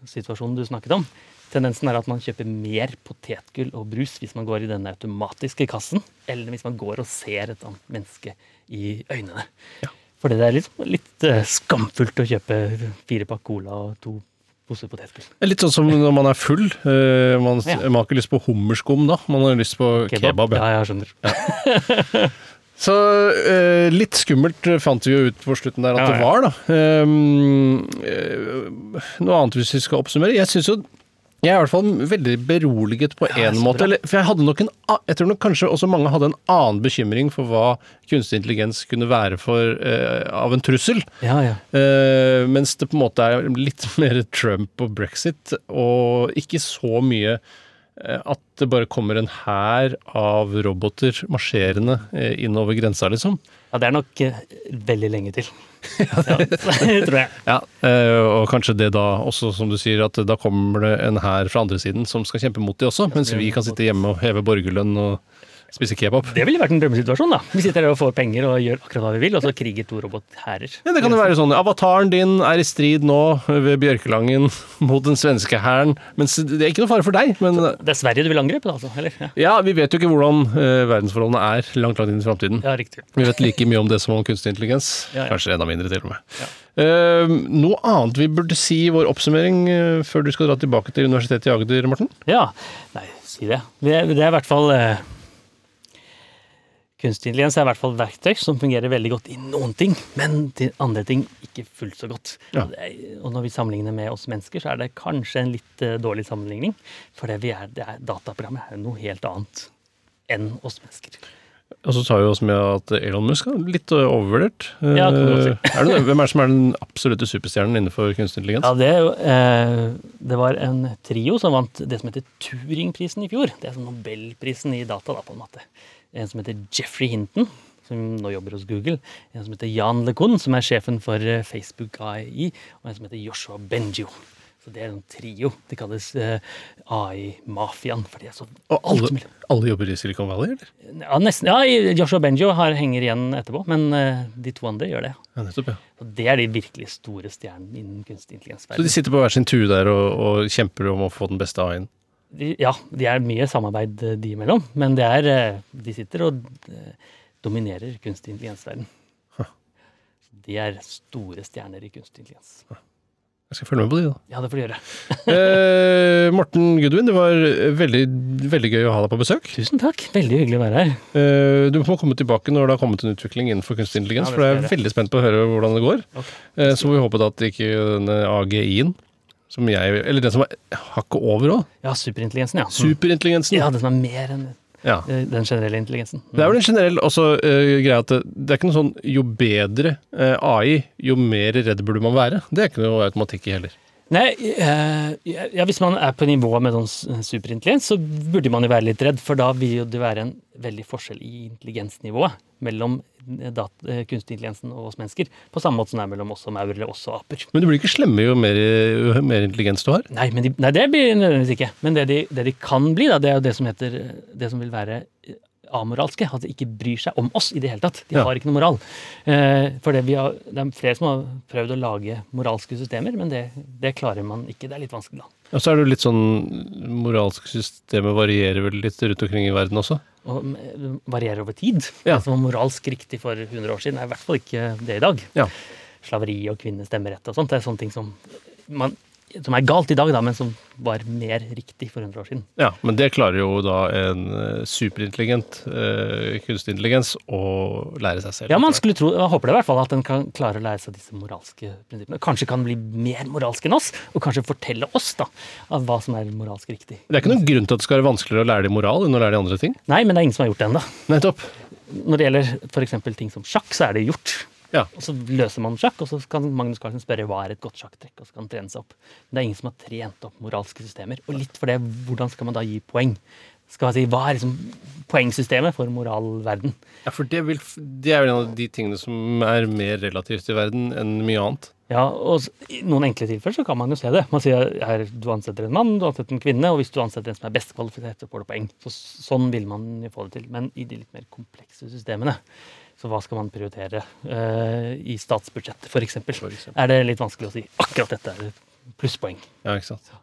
handlesituasjonene du snakket om. Tendensen er at man kjøper mer potetgull og brus hvis man går i denne automatiske kassen, eller hvis man går og ser et annet menneske i øynene. Ja. Fordi det er litt, litt eh, skamfullt å kjøpe fire pakk cola og to pose potetgull. Litt sånn som når man er full. eh, man, Ja. man har ikke lyst på hummerskum da, man har lyst på kebab. ja. ja, jeg skjønner. Så eh, litt skummelt fant vi jo ut på slutten der at Ja, det var, da. Um, noe annet hvis vi skal oppsummere. Jeg syns jo jeg er i hvert fall veldig beroliget på Ja, én ja, måte. Eller, for jeg hadde nok en Jeg tror nok kanskje også mange hadde en annen bekymring for hva kunstig intelligens kunne være for uh, av en trussel. Ja, ja. Uh, mens det på en måte er litt mer Trump og brexit, og ikke så mye eh, at det bare kommer en hær av roboter marsjerende eh, innover grensa, liksom. ja, det er nok eh, veldig lenge til. Ja, det tror jeg. Ja, eh, og kanskje det da også, som du sier, at da kommer det en hær fra andre siden som skal kjempe mot de også, mens vi kan sitte hjemme og heve borgerlønn og spise kebab. Det ville vært en drømmesituasjon, da. Vi sitter her og får penger og gjør akkurat hva vi vil, og så kriger to robothærer. Ja, det kan jo være sånn Avataren din er i strid nå ved Bjørkelangen mot den svenske hæren, Men det er ikke noe fare for deg, men Det er Sverige du vil angripe, da, altså? Eller? Ja, Ja, vi vet jo ikke hvordan eh, verdensforholdene er langt langt inn i framtiden. ja riktig. Vi vet like mye om det som om kunstig intelligens. Ja, ja. Kanskje enda mindre, til og med. Eh, noe annet vi burde si i vår oppsummering uh, før du skal dra tilbake til Universitetet i Agder, Morten? Ja, nei, si det. Det, det er i hvert fall eh, Kunstig intelligens er i hvert fall verktøy som fungerer veldig godt i noen ting, men til andre ting ikke fullt så godt. Ja. Og, når vi sammenligner med oss mennesker, så er det kanskje en litt eh, dårlig sammenligning. For det vi er, det er, dataprogrammet er noe helt annet enn oss mennesker. Og så tar vi oss med at Elon Musk er litt eh, overvurdert. Eh, Ja, kan du si. er det, hvem er det som er den absolutte superstjernen innenfor kunstig intelligens? Ja, det, eh, det var en trio som vant det som heter Turingprisen i fjor. Det er sånn Nobelprisen i data, da, på en måte. En som heter Jeffrey Hinton, som nå jobber hos Google. En som heter Jan LeCun, som er sjefen for eh, Facebook AI. Og en som heter Joshua Benjo. Så det er en trio. Det kalles eh, AI-mafiaen. For de er så Og alle, alle jobber i Silicon Valley, eller? Ja, nesten. Ja, Joshua Benjo har, henger igjen etterpå, men eh, de to andre gjør det. Ja, nettopp, ja. Og det er de virkelig store stjernene innen kunstig intelligens. Så de sitter på hver sin tue der og, og kjemper om å få den beste AI-en? De, ja, de er mye samarbeid eh, de imellom, men det er, eh, de sitter og eh, dominerer kunstig intelligens-verden. De er store stjerner i kunstig intelligens. Jeg skal følge med på de, da. Ja, det får du gjøre. Eh, Morten Goodwin, det var veldig, veldig gøy å ha deg på besøk. Tusen takk. Veldig hyggelig å være her. Eh, du må komme tilbake når det har kommet en utvikling innenfor kunstig intelligens, Ja, for jeg er veldig spent på å høre hvordan det går. Okay. Eh, så får vi håpe da at ikke denne AGI-en, som jeg Eller den som er hakket over òg, Ja, superintelligensen, ja. Mm. superintelligensen. Ja, den som er mer enn Ja. eh, den generelle intelligensen. Mm. Det er vel en generell også, uh, greie at det, det er ikke noe sånn jo bedre uh, AI, jo mer redd burde man være. Det er ikke noe automatikk i heller. Nei, eh, ja, hvis man er på nivå med sånn superintelligens, så burde man jo være litt redd, for da vil det være en veldig forskjell i intelligensnivået mellom eh, eh, kunstig intelligensen og oss mennesker, på samme måte som det er mellom oss og maur eller oss og aper. Men du blir ikke slemme jo mer, jo mer intelligens du har. Nei, men de, nei, det blir nødvendigvis ikke. Men det de, det de kan bli, da, det er jo det som heter Det som vil være amoralske. At de ikke bryr seg om oss i det hele tatt. De Ja. har ikke noe moral. Eh, for det, vi har, det er flere som har prøvd å lage moralske systemer, men det, det klarer man ikke. Det er litt vanskelig, da. Og så er det litt sånn Moralske systemet varierer vel litt rundt omkring i verden også. Og mm, varierer over tid. Ja. Det som var moralsk riktig for 100 år siden, er i hvert fall ikke det i dag. Ja. Slaveri og kvinnestemmerett og sånt, det er sånne ting som, man, som er galt i dag, da, men som var mer riktig for 100 år siden. Ja, men det klarer jo da en eh, superintelligent eh, kunstig intelligens å lære seg selv. Ja, man skulle tro, jeg håper det i hvert fall, at den kan klare å lære seg disse moralske prinsippene. Kanskje kan bli mer moralsk enn oss, og kanskje fortelle oss da, av hva som er moralsk riktig. Det er ikke noen grunn til at det skal være vanskeligere å lære de moral enn å lære de andre ting. Nei, men det er ingen som har gjort det ennå. Nettopp. Når det gjelder f.eks. ting som sjakk, så er det gjort. Ja. Og så løser man sjakk, og så kan Magnus Carlsen spørre hva er et godt sjakktrekk, og så kan han trene seg opp. Men det er ingen som har trent opp moralske systemer. Og litt for det, hvordan skal man da gi poeng? Skal man si, Hva er liksom poengsystemet for moralverden? Ja, for det, vil, det er vel en av de tingene som er mer relativt i verden enn mye annet. Ja, og I noen enkle tilfeller så kan man jo se det. Man sier her, du ansetter en mann, du ansetter en kvinne, og hvis du ansetter en som er best kvalifisert, så får du poeng. Så, sånn vil man jo få det til. Men i de litt mer komplekse systemene, så hva skal man prioritere uh, i statsbudsjettet, f.eks.? Er det litt vanskelig å si akkurat dette er et plusspoeng? Ja, ikke sant.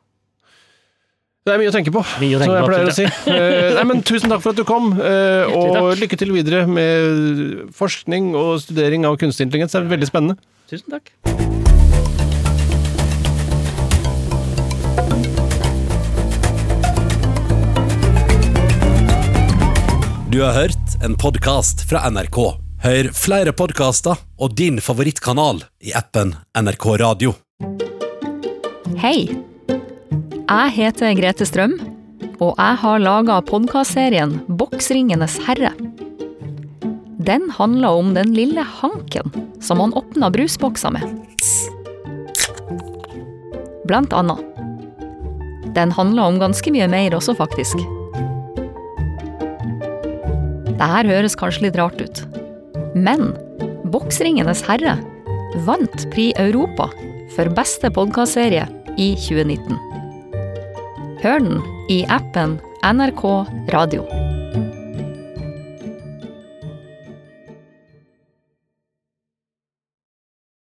Det er mye å tenke på, som jeg pleier å si. Eh, nei, men tusen takk for at du kom, eh, og lykke til videre med forskning og studering av kunstig intelligens. Det er veldig spennende. Tusen takk. Du har hørt en podkast fra NRK. Hør flere podkaster og din favorittkanal i appen NRK Radio. Hei! Jeg heter Grete Strøm, og jeg har laga podkastserien Boksringenes herre. Den handler om den lille hanken som han åpna brusbokser med. Blant annet. Den handler om ganske mye mer også, faktisk. Det her høres kanskje litt rart ut. Men Boksringenes herre vant Pri Europa for beste podkastserie i 2019. Hør den i appen NRK Radio.